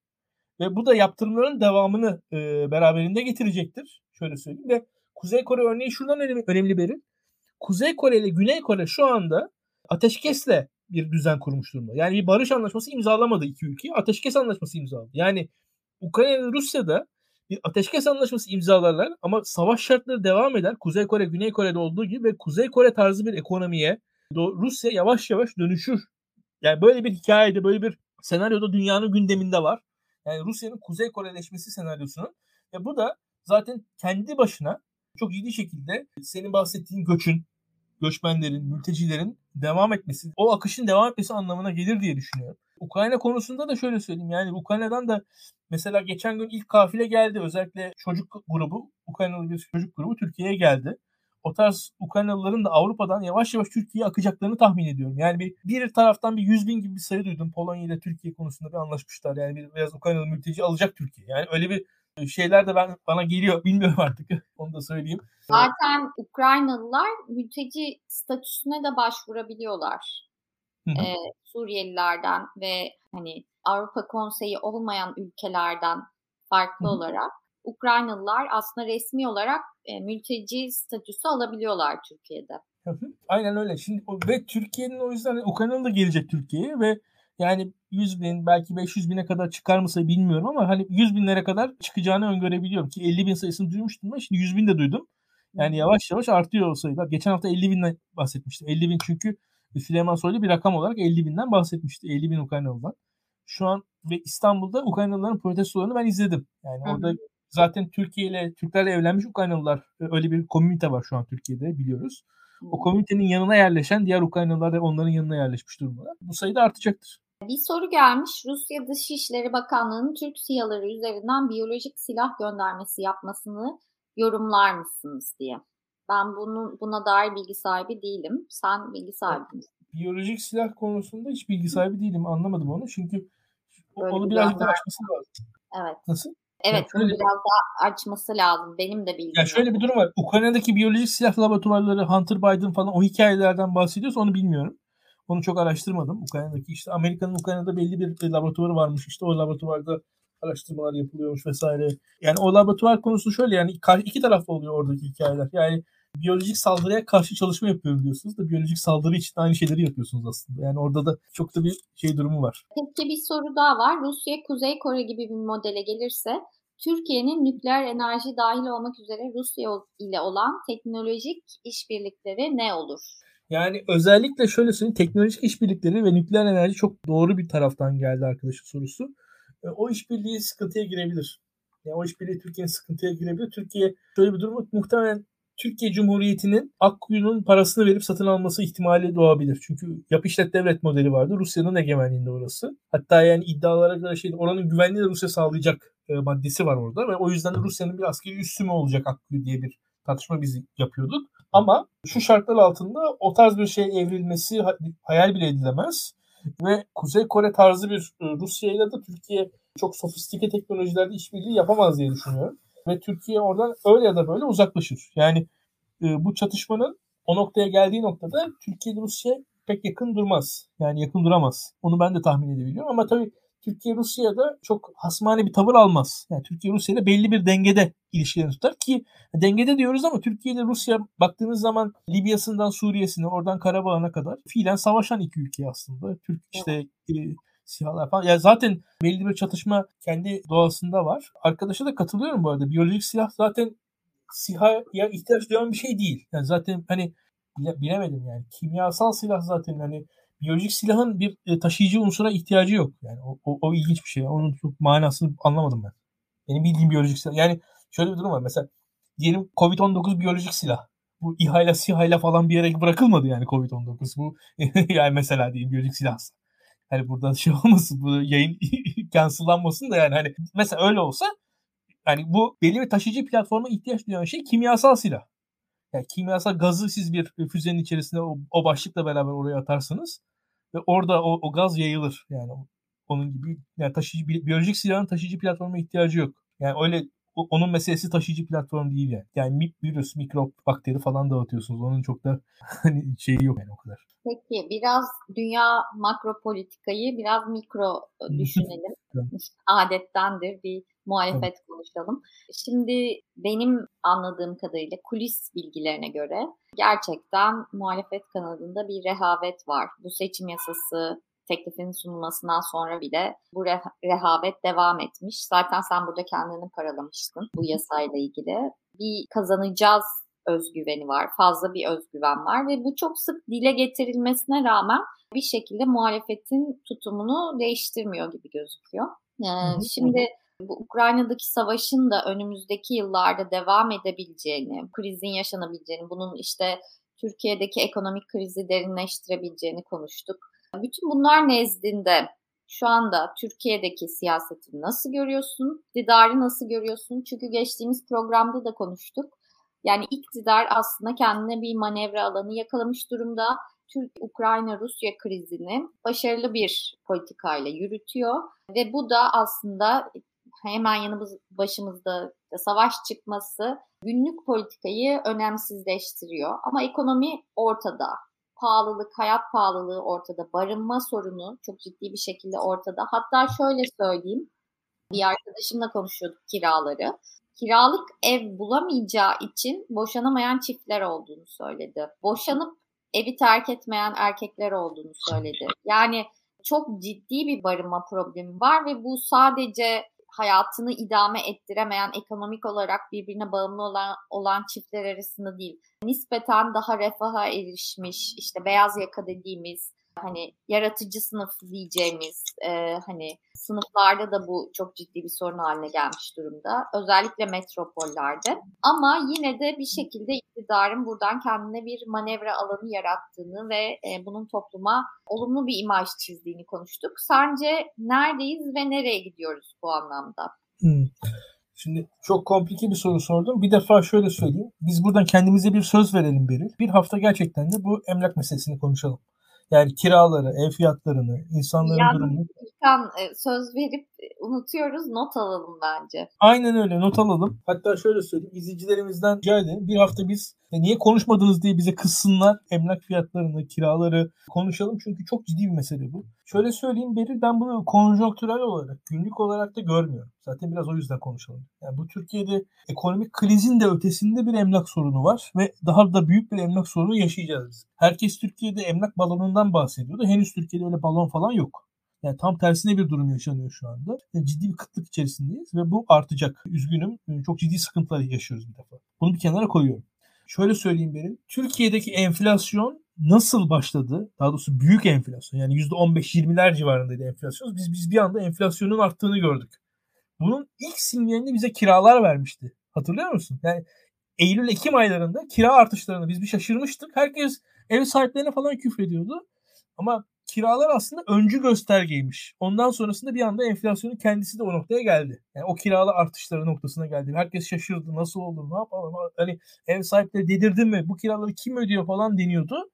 ve bu da yaptırımların devamını e, beraberinde getirecektir. Şöyle söyleyeyim ve Kuzey Kore örneği şuradan önemli, önemli beri. Kuzey Kore ile Güney Kore şu anda ateşkesle bir düzen kurmuş durumda. Yani bir barış anlaşması imzalamadı iki ülke. Ateşkes anlaşması imzaladı. Yani Ukrayna ve Rusya'da bir ateşkes anlaşması imzalarlar ama savaş şartları devam eder. Kuzey Kore, Güney Kore'de olduğu gibi ve Kuzey Kore tarzı bir ekonomiye Rusya yavaş yavaş dönüşür. Yani böyle bir hikayede, böyle bir senaryoda dünyanın gündeminde var. Yani Rusya'nın Kuzey Koreleşmesi senaryosunun. Ve bu da zaten kendi başına çok ciddi şekilde senin bahsettiğin göçün, göçmenlerin, mültecilerin devam etmesi, o akışın devam etmesi anlamına gelir diye düşünüyorum. Ukrayna konusunda da şöyle söyleyeyim. Yani Ukrayna'dan da mesela geçen gün ilk kafile geldi. Özellikle çocuk grubu, Ukraynalı bir çocuk grubu Türkiye'ye geldi. O tarz Ukraynalıların da Avrupa'dan yavaş yavaş Türkiye'ye akacaklarını tahmin ediyorum. Yani bir, bir taraftan bir 100 bin gibi bir sayı duydum. Polonya ile Türkiye konusunda bir anlaşmışlar. Yani bir, biraz Ukraynalı mülteci alacak Türkiye. Yani öyle bir şeyler de ben bana geliyor. Bilmiyorum artık. Onu da söyleyeyim. Zaten Ukraynalılar mülteci statüsüne de başvurabiliyorlar. Ee, Suriyelilerden ve hani Avrupa Konseyi olmayan ülkelerden farklı olarak Ukraynalılar aslında resmi olarak e, mülteci statüsü alabiliyorlar Türkiye'de. Aynen öyle. Şimdi ve Türkiye'nin o yüzden Ukraynalı da gelecek Türkiye'ye ve yani 100 bin belki 500 bine kadar çıkar mı bilmiyorum ama hani 100 binlere kadar çıkacağını öngörebiliyorum ki 50 bin sayısını duymuştum ben şimdi 100 bin de duydum. Yani yavaş yavaş artıyor o sayılar. Geçen hafta 50 binden bahsetmiştim. 50 bin çünkü Süleyman Soylu bir rakam olarak 50 binden bahsetmişti. 50 bin Ukraynalı'dan. Şu an ve İstanbul'da Ukraynalıların protestolarını ben izledim. Yani Hı-hı. orada zaten Türkiye ile Türklerle evlenmiş Ukraynalılar öyle bir komünite var şu an Türkiye'de biliyoruz. O komünitenin yanına yerleşen diğer Ukraynalılar da onların yanına yerleşmiş durumda. Bu sayı da artacaktır. Bir soru gelmiş. Rusya Dışişleri Bakanlığı'nın Türk siyaları üzerinden biyolojik silah göndermesi yapmasını yorumlar mısınız diye. Ben bunun buna dair bilgi sahibi değilim. Sen bilgi sahibi misin? Biyolojik silah konusunda hiç bilgi sahibi değilim. Anlamadım onu. Çünkü Böyle onu birazcık daha açması lazım. Evet. Nasıl? Evet, yani şöyle, biraz daha açması lazım. Benim de bildiğim. Ya şöyle bir durum var. Ukrayna'daki biyolojik silah laboratuvarları Hunter Biden falan o hikayelerden bahsediyorsa onu bilmiyorum. Onu çok araştırmadım. Ukrayna'daki işte Amerika'nın Ukrayna'da belli bir laboratuvarı varmış. İşte o laboratuvarda araştırmalar yapılıyormuş vesaire. Yani o laboratuvar konusu şöyle yani iki taraflı oluyor oradaki hikayeler. Yani biyolojik saldırıya karşı çalışma yapıyorum diyorsunuz da biyolojik saldırı için aynı şeyleri yapıyorsunuz aslında. Yani orada da çok da bir şey durumu var. Peki bir soru daha var. Rusya Kuzey Kore gibi bir modele gelirse Türkiye'nin nükleer enerji dahil olmak üzere Rusya ile olan teknolojik işbirlikleri ne olur? Yani özellikle şöyle söyleyeyim teknolojik işbirlikleri ve nükleer enerji çok doğru bir taraftan geldi arkadaşın sorusu. E, o işbirliği sıkıntıya girebilir. Yani o işbirliği Türkiye'nin sıkıntıya girebilir. Türkiye şöyle bir durum muhtemelen Türkiye Cumhuriyeti'nin Akkuyu'nun parasını verip satın alması ihtimali doğabilir. Çünkü yap işlet devlet modeli vardı. Rusya'nın egemenliğinde orası. Hatta yani iddialara göre şey oranın güvenliği de Rusya sağlayacak e, maddesi var orada ve o yüzden de Rusya'nın bir askeri üssü mü olacak Akkuyu diye bir tartışma biz yapıyorduk. Ama şu şartlar altında o tarz bir şey evrilmesi hayal bile edilemez. Ve Kuzey Kore tarzı bir e, Rusya ile de Türkiye çok sofistike teknolojilerde işbirliği yapamaz diye düşünüyorum. Ve Türkiye oradan öyle ya da böyle uzaklaşır. Yani e, bu çatışmanın o noktaya geldiği noktada Türkiye Rusya pek yakın durmaz. Yani yakın duramaz. Onu ben de tahmin edebiliyorum. Ama tabii Türkiye Rusya'da çok hasmane bir tavır almaz. Yani Türkiye Rusya'da belli bir dengede ilişkilerini tutar ki dengede diyoruz ama Türkiye ile Rusya baktığınız zaman Libya'sından Suriye'sine oradan Karabağ'a kadar fiilen savaşan iki ülke aslında. Türk işte e, SİHA'lar falan. Yani zaten belli bir çatışma kendi doğasında var. Arkadaşa da katılıyorum bu arada. Biyolojik silah zaten SİHA'ya ihtiyaç duyan bir şey değil. Yani zaten hani bilemedim yani. Kimyasal silah zaten hani biyolojik silahın bir e, taşıyıcı unsura ihtiyacı yok. Yani o, o, o ilginç bir şey. Onun çok manasını anlamadım ben. Benim bildiğim biyolojik silah. Yani şöyle bir durum var. Mesela diyelim Covid-19 biyolojik silah. Bu İHA'yla SİHA'yla falan bir yere bırakılmadı yani Covid-19. Bu yani mesela diyeyim biyolojik silah. Hani burada şey olmasın, bu yayın cancellanmasın da yani hani mesela öyle olsa yani bu belli bir taşıyıcı platforma ihtiyaç duyan şey kimyasal silah. Yani kimyasal gazı siz bir füzenin içerisinde o, o başlıkla beraber oraya atarsınız ve orada o, o gaz yayılır. Yani onun gibi yani taşıyıcı biyolojik silahın taşıyıcı platforma ihtiyacı yok. Yani öyle onun meselesi taşıyıcı platform değil yani. Yani virüs, mikrop, bakteri falan dağıtıyorsunuz. Onun çok da hani şeyi yok yani o kadar. Peki biraz dünya makro politikayı biraz mikro düşünelim. Adettendir bir muhalefet evet. konuşalım. Şimdi benim anladığım kadarıyla kulis bilgilerine göre gerçekten muhalefet kanadında bir rehavet var. Bu seçim yasası teklifin sunulmasından sonra bile bu rehavet devam etmiş. Zaten sen burada kendini paralamıştın bu yasayla ilgili. Bir kazanacağız özgüveni var, fazla bir özgüven var ve bu çok sık dile getirilmesine rağmen bir şekilde muhalefetin tutumunu değiştirmiyor gibi gözüküyor. Ee, şimdi bu Ukrayna'daki savaşın da önümüzdeki yıllarda devam edebileceğini, krizin yaşanabileceğini, bunun işte Türkiye'deki ekonomik krizi derinleştirebileceğini konuştuk. Bütün bunlar nezdinde şu anda Türkiye'deki siyaseti nasıl görüyorsun? İktidarı nasıl görüyorsun? Çünkü geçtiğimiz programda da konuştuk. Yani iktidar aslında kendine bir manevra alanı yakalamış durumda. Türk-Ukrayna-Rusya krizini başarılı bir politikayla yürütüyor ve bu da aslında hemen yanımız başımızda savaş çıkması günlük politikayı önemsizleştiriyor. Ama ekonomi ortada. Pahalılık, hayat pahalılığı ortada. Barınma sorunu çok ciddi bir şekilde ortada. Hatta şöyle söyleyeyim. Bir arkadaşımla konuşuyorduk kiraları. Kiralık ev bulamayacağı için boşanamayan çiftler olduğunu söyledi. Boşanıp evi terk etmeyen erkekler olduğunu söyledi. Yani çok ciddi bir barınma problemi var ve bu sadece hayatını idame ettiremeyen, ekonomik olarak birbirine bağımlı olan, olan çiftler arasında değil. Nispeten daha refaha erişmiş, işte beyaz yaka dediğimiz hani yaratıcı sınıf diyeceğimiz e, hani sınıflarda da bu çok ciddi bir sorun haline gelmiş durumda. Özellikle metropollerde. Ama yine de bir şekilde iktidarın buradan kendine bir manevra alanı yarattığını ve e, bunun topluma olumlu bir imaj çizdiğini konuştuk. Sence neredeyiz ve nereye gidiyoruz bu anlamda? Hmm. Şimdi çok komplike bir soru sordum. Bir defa şöyle söyleyeyim. Biz buradan kendimize bir söz verelim Beril. Bir hafta gerçekten de bu emlak meselesini konuşalım. Yani kiraları, ev fiyatlarını, insanların yani, durumunu. İlkan e, söz verip unutuyoruz. Not alalım bence. Aynen öyle not alalım. Hatta şöyle söyleyeyim. izleyicilerimizden rica edelim. Bir hafta biz e, niye konuşmadınız diye bize kızsınlar. Emlak fiyatlarını, kiraları konuşalım. Çünkü çok ciddi bir mesele bu. Şöyle söyleyeyim Beril ben bunu konjonktürel olarak, günlük olarak da görmüyorum. Zaten biraz o yüzden konuşalım. Yani bu Türkiye'de ekonomik krizin de ötesinde bir emlak sorunu var ve daha da büyük bir emlak sorunu yaşayacağız. Herkes Türkiye'de emlak balonundan bahsediyordu. Henüz Türkiye'de öyle balon falan yok. Yani tam tersine bir durum yaşanıyor şu anda. Yani ciddi bir kıtlık içerisindeyiz ve bu artacak. Üzgünüm. Çok ciddi sıkıntılar yaşıyoruz bir defa. Bunu bir kenara koyuyorum. Şöyle söyleyeyim benim. Türkiye'deki enflasyon nasıl başladı? Daha doğrusu büyük enflasyon. Yani %15-20'ler civarındaydı enflasyon. Biz biz bir anda enflasyonun arttığını gördük. Bunun ilk sinyalini bize kiralar vermişti. Hatırlıyor musun? Yani Eylül-Ekim aylarında kira artışlarını biz bir şaşırmıştık. Herkes ev sahiplerine falan küfrediyordu. Ama kiralar aslında öncü göstergeymiş. Ondan sonrasında bir anda enflasyonun kendisi de o noktaya geldi. Yani o kiralar artışları noktasına geldi. Herkes şaşırdı. Nasıl olur? Ne yapalım? Hani ev sahipleri dedirdi mi? Bu kiraları kim ödüyor falan deniyordu.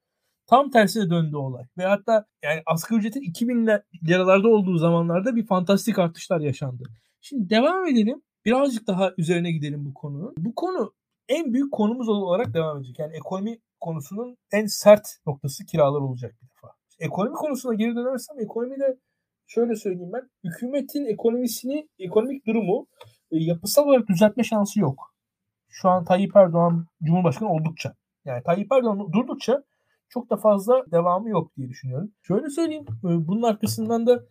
Tam tersine döndü olay. Ve hatta yani asgari ücretin 2000 liralarda olduğu zamanlarda bir fantastik artışlar yaşandı. Şimdi devam edelim. Birazcık daha üzerine gidelim bu konunun. Bu konu en büyük konumuz olarak devam edecek. Yani ekonomi konusunun en sert noktası kiralar olacak bir defa. Ekonomi konusuna geri dönersem ekonomide şöyle söyleyeyim ben. Hükümetin ekonomisini, ekonomik durumu e, yapısal olarak düzeltme şansı yok. Şu an Tayyip Erdoğan Cumhurbaşkanı oldukça. Yani Tayyip Erdoğan durdukça çok da fazla devamı yok diye düşünüyorum. Şöyle söyleyeyim. E, bunun arkasından da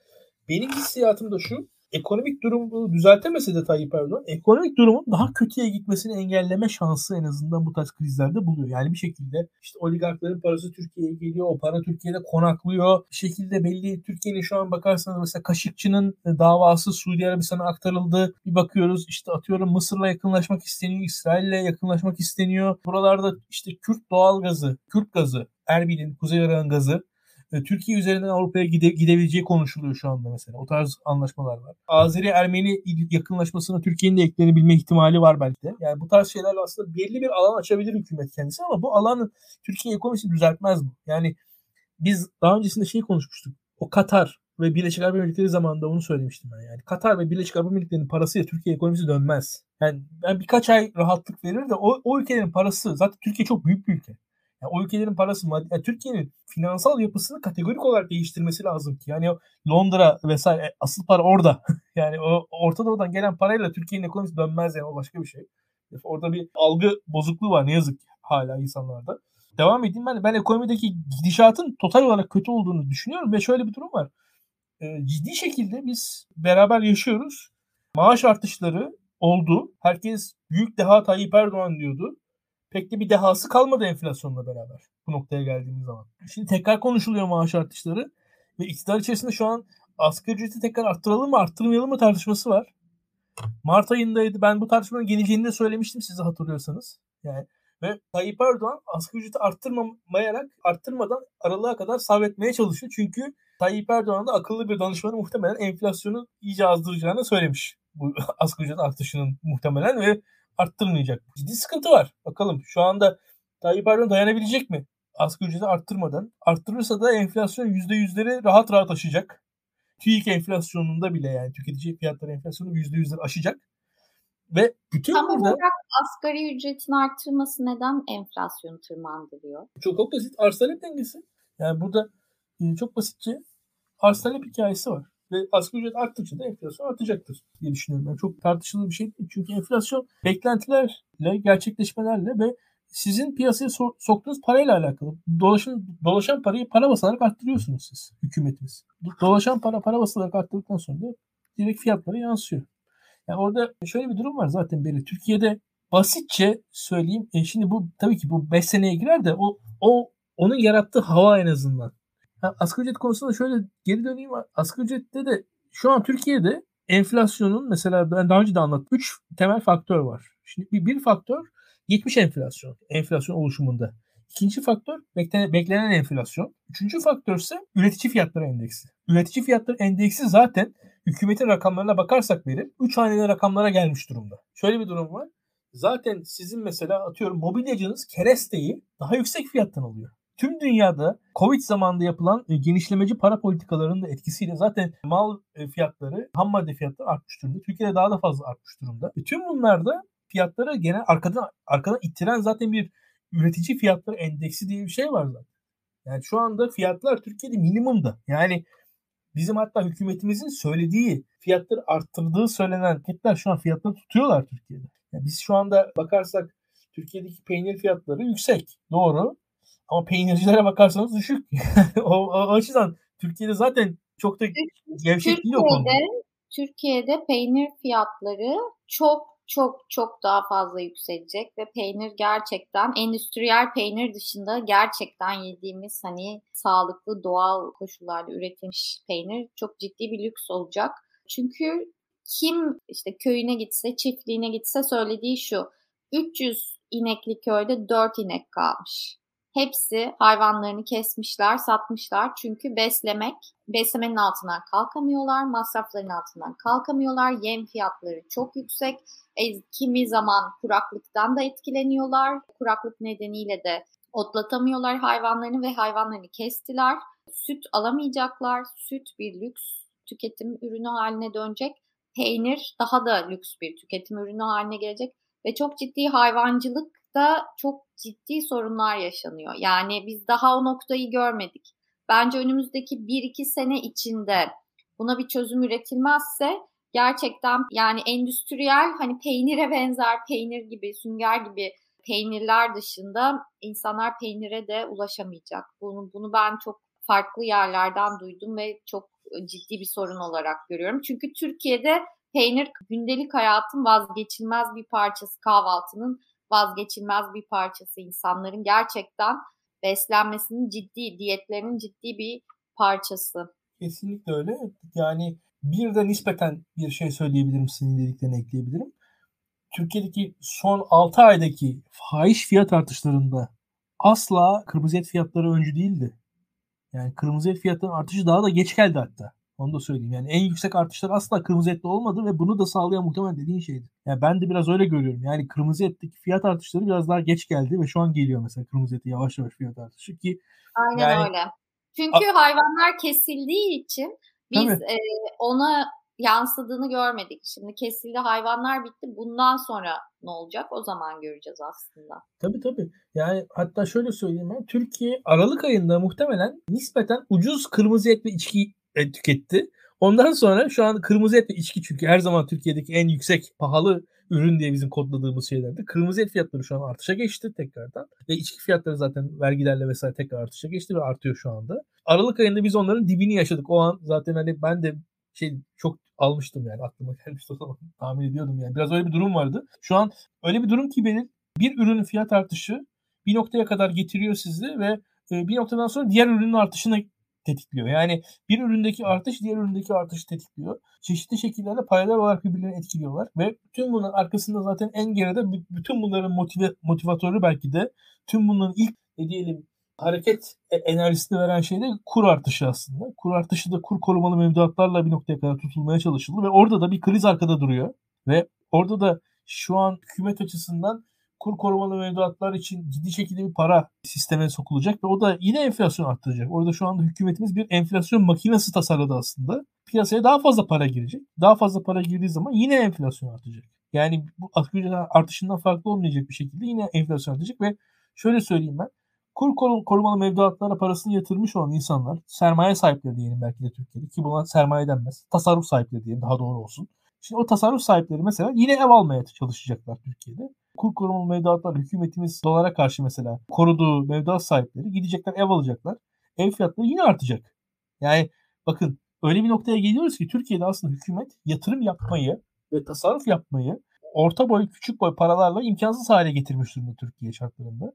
benim hissiyatım da şu ekonomik durumu düzeltemese de Tayyip Erdoğan ekonomik durumun daha kötüye gitmesini engelleme şansı en azından bu tarz krizlerde buluyor. Yani bir şekilde işte oligarkların parası Türkiye'ye geliyor. O para Türkiye'de konaklıyor. Bir şekilde belli Türkiye'nin şu an bakarsanız mesela Kaşıkçı'nın davası Suudi Arabistan'a aktarıldı. Bir bakıyoruz işte atıyorum Mısır'la yakınlaşmak isteniyor. İsrail'le yakınlaşmak isteniyor. Buralarda işte Kürt doğal gazı, Kürt gazı, Erbil'in, Kuzey Irak'ın gazı e, Türkiye üzerinden Avrupa'ya gide, gidebileceği konuşuluyor şu anda mesela. O tarz anlaşmalar var. Azeri-Ermeni yakınlaşmasına Türkiye'nin de eklenebilme ihtimali var belki de. Yani bu tarz şeylerle aslında belli bir alan açabilir hükümet kendisi ama bu alanı Türkiye ekonomisini düzeltmez mi? Yani biz daha öncesinde şey konuşmuştuk. O Katar ve Birleşik Arap Emirlikleri zamanında onu söylemiştim ben. Yani Katar ve Birleşik Arap Emirlikleri'nin parasıyla Türkiye ekonomisi dönmez. Yani ben birkaç ay rahatlık verir de o, o ülkelerin parası zaten Türkiye çok büyük bir ülke. Yani o ülkelerin parası yani Türkiye'nin finansal yapısını kategorik olarak değiştirmesi lazım ki. Yani Londra vesaire e, asıl para orada. yani o Orta Doğu'dan gelen parayla Türkiye'nin ekonomisi dönmez yani o başka bir şey. Orada bir algı bozukluğu var ne yazık ki hala insanlarda. Devam edeyim ben. Ben ekonomideki gidişatın total olarak kötü olduğunu düşünüyorum ve şöyle bir durum var. E, ciddi şekilde biz beraber yaşıyoruz. Maaş artışları oldu. Herkes büyük deha Tayyip Erdoğan diyordu pek de bir dehası kalmadı enflasyonla beraber bu noktaya geldiğimiz zaman. Şimdi tekrar konuşuluyor maaş artışları ve iktidar içerisinde şu an asgari ücreti tekrar arttıralım mı arttırmayalım mı tartışması var. Mart ayındaydı. Ben bu tartışmanın geleceğini de söylemiştim size hatırlıyorsanız. Yani ve Tayyip Erdoğan asgari ücreti arttırmamayarak arttırmadan aralığa kadar sabretmeye çalışıyor. Çünkü Tayyip Erdoğan da akıllı bir danışmanı muhtemelen enflasyonu iyice azdıracağını söylemiş. Bu asgari ücret artışının muhtemelen ve arttırmayacak. Ciddi sıkıntı var. Bakalım şu anda Tayyip Erdoğan dayanabilecek mi? Asgari ücreti arttırmadan. Arttırırsa da enflasyon %100'leri rahat rahat aşacak. TÜİK enflasyonunda bile yani tüketici fiyatları enflasyonu %100'leri aşacak. Ve bütün Tam burada... olarak asgari ücretin arttırması neden enflasyonu tırmandırıyor? Çok, çok basit. Arz talep dengesi. Yani burada e, çok basitçe arz talep hikayesi var. Ve asgari ücret arttıkça da enflasyon artacaktır diye düşünüyorum. Yani çok tartışılı bir şey değil. Çünkü enflasyon beklentilerle, gerçekleşmelerle ve sizin piyasaya so- soktuğunuz parayla alakalı. Dolaşan, dolaşan parayı para basarak arttırıyorsunuz siz, hükümetiniz. Dolaşan para para basarak arttırdıktan sonra da direkt fiyatlara yansıyor. Yani orada şöyle bir durum var zaten böyle. Türkiye'de basitçe söyleyeyim. E şimdi bu tabii ki bu 5 seneye girer de o o onun yarattığı hava en azından. Ha, asgari ücret konusunda şöyle geri döneyim. Asgari ücrette de şu an Türkiye'de enflasyonun mesela ben daha önce de anlattım. Üç temel faktör var. Şimdi bir, bir faktör geçmiş enflasyon. Enflasyon oluşumunda. İkinci faktör beklenen, beklenen enflasyon. Üçüncü faktör ise üretici fiyatları endeksi. Üretici fiyatları endeksi zaten hükümetin rakamlarına bakarsak verir. Üç haneli rakamlara gelmiş durumda. Şöyle bir durum var. Zaten sizin mesela atıyorum mobilyacınız keresteyi daha yüksek fiyattan alıyor. Tüm dünyada Covid zamanında yapılan e, genişlemeci para politikalarının da etkisiyle zaten mal e, fiyatları, ham madde fiyatları artmış durumda. Türkiye'de daha da fazla artmış durumda. E, tüm bunlarda fiyatları gene arkadan arkadan ittiren zaten bir üretici fiyatları endeksi diye bir şey var zaten. Yani şu anda fiyatlar Türkiye'de minimumda. Yani bizim hatta hükümetimizin söylediği fiyatları arttırdığı söylenen şirketler şu an fiyatları tutuyorlar Türkiye'de. Yani biz şu anda bakarsak Türkiye'deki peynir fiyatları yüksek. Doğru. Ama peynircilere bakarsanız düşük. o, o, o açıdan Türkiye'de zaten çok da gevşek değil o konuda. Türkiye'de peynir fiyatları çok çok çok daha fazla yükselecek ve peynir gerçekten endüstriyel peynir dışında gerçekten yediğimiz hani sağlıklı doğal koşullarda üretilmiş peynir çok ciddi bir lüks olacak. Çünkü kim işte köyüne gitse, çiftliğine gitse söylediği şu. 300 inekli köyde 4 inek kalmış. Hepsi hayvanlarını kesmişler, satmışlar. Çünkü beslemek, beslemenin altından kalkamıyorlar, masrafların altından kalkamıyorlar. Yem fiyatları çok yüksek. E, kimi zaman kuraklıktan da etkileniyorlar. Kuraklık nedeniyle de otlatamıyorlar hayvanlarını ve hayvanlarını kestiler. Süt alamayacaklar. Süt bir lüks tüketim ürünü haline dönecek. Peynir daha da lüks bir tüketim ürünü haline gelecek ve çok ciddi hayvancılıkta çok ciddi sorunlar yaşanıyor. Yani biz daha o noktayı görmedik. Bence önümüzdeki 1-2 sene içinde buna bir çözüm üretilmezse gerçekten yani endüstriyel hani peynire benzer peynir gibi, sünger gibi peynirler dışında insanlar peynire de ulaşamayacak. Bunu, bunu ben çok farklı yerlerden duydum ve çok ciddi bir sorun olarak görüyorum. Çünkü Türkiye'de peynir gündelik hayatın vazgeçilmez bir parçası, kahvaltının vazgeçilmez bir parçası. insanların gerçekten beslenmesinin ciddi, diyetlerinin ciddi bir parçası. Kesinlikle öyle. Yani bir de nispeten bir şey söyleyebilirim, senin dediklerini ekleyebilirim. Türkiye'deki son 6 aydaki fahiş fiyat artışlarında asla kırmızı et fiyatları öncü değildi. Yani kırmızı et fiyatlarının artışı daha da geç geldi hatta. Onu da söyleyeyim. Yani en yüksek artışlar asla kırmızı ette olmadı ve bunu da sağlayan muhtemelen dediğin şeydi. Yani ben de biraz öyle görüyorum. Yani kırmızı etteki fiyat artışları biraz daha geç geldi ve şu an geliyor mesela kırmızı eti yavaş yavaş fiyat artışı ki Aynen yani, öyle. Çünkü a- hayvanlar kesildiği için biz e, ona yansıdığını görmedik. Şimdi kesildi hayvanlar bitti. Bundan sonra ne olacak? O zaman göreceğiz aslında. Tabii tabii. Yani hatta şöyle söyleyeyim ben. Türkiye Aralık ayında muhtemelen nispeten ucuz kırmızı et ve içki tüketti. Ondan sonra şu an kırmızı et ve içki çünkü her zaman Türkiye'deki en yüksek pahalı ürün diye bizim kodladığımız şeylerdi. Kırmızı et fiyatları şu an artışa geçti tekrardan. Ve içki fiyatları zaten vergilerle vesaire tekrar artışa geçti ve artıyor şu anda. Aralık ayında biz onların dibini yaşadık. O an zaten hani ben de şey çok almıştım yani aklıma gelmişti o zaman tahmin ediyordum yani. Biraz öyle bir durum vardı. Şu an öyle bir durum ki benim bir ürünün fiyat artışı bir noktaya kadar getiriyor sizi ve e, bir noktadan sonra diğer ürünün artışını tetikliyor. Yani bir üründeki artış diğer üründeki artışı tetikliyor. Çeşitli şekillerde paralel olarak birbirlerini etkiliyorlar ve tüm bunun arkasında zaten en geride bütün bunların motive, motivatörü belki de tüm bunların ilk ne diyelim hareket e, enerjisini veren şey de kur artışı aslında. Kur artışı da kur korumalı mevduatlarla bir noktaya kadar tutulmaya çalışıldı ve orada da bir kriz arkada duruyor. Ve orada da şu an hükümet açısından kur korumalı mevduatlar için ciddi şekilde bir para sisteme sokulacak ve o da yine enflasyon arttıracak. Orada şu anda hükümetimiz bir enflasyon makinesi tasarladı aslında. Piyasaya daha fazla para girecek. Daha fazla para girdiği zaman yine enflasyon artacak. Yani bu artışından farklı olmayacak bir şekilde yine enflasyon artacak ve şöyle söyleyeyim ben. Kur korumalı mevduatlara parasını yatırmış olan insanlar, sermaye sahipleri diyelim belki de Türkiye'de ki buna sermaye denmez. Tasarruf sahipleri diyelim daha doğru olsun. Şimdi o tasarruf sahipleri mesela yine ev almaya çalışacaklar Türkiye'de. Kur korumalı mevduatlar hükümetimiz dolara karşı mesela koruduğu mevduat sahipleri gidecekler ev alacaklar. Ev fiyatları yine artacak. Yani bakın öyle bir noktaya geliyoruz ki Türkiye'de aslında hükümet yatırım yapmayı ve tasarruf yapmayı orta boy küçük boy paralarla imkansız hale getirmiş durumda Türkiye şartlarında.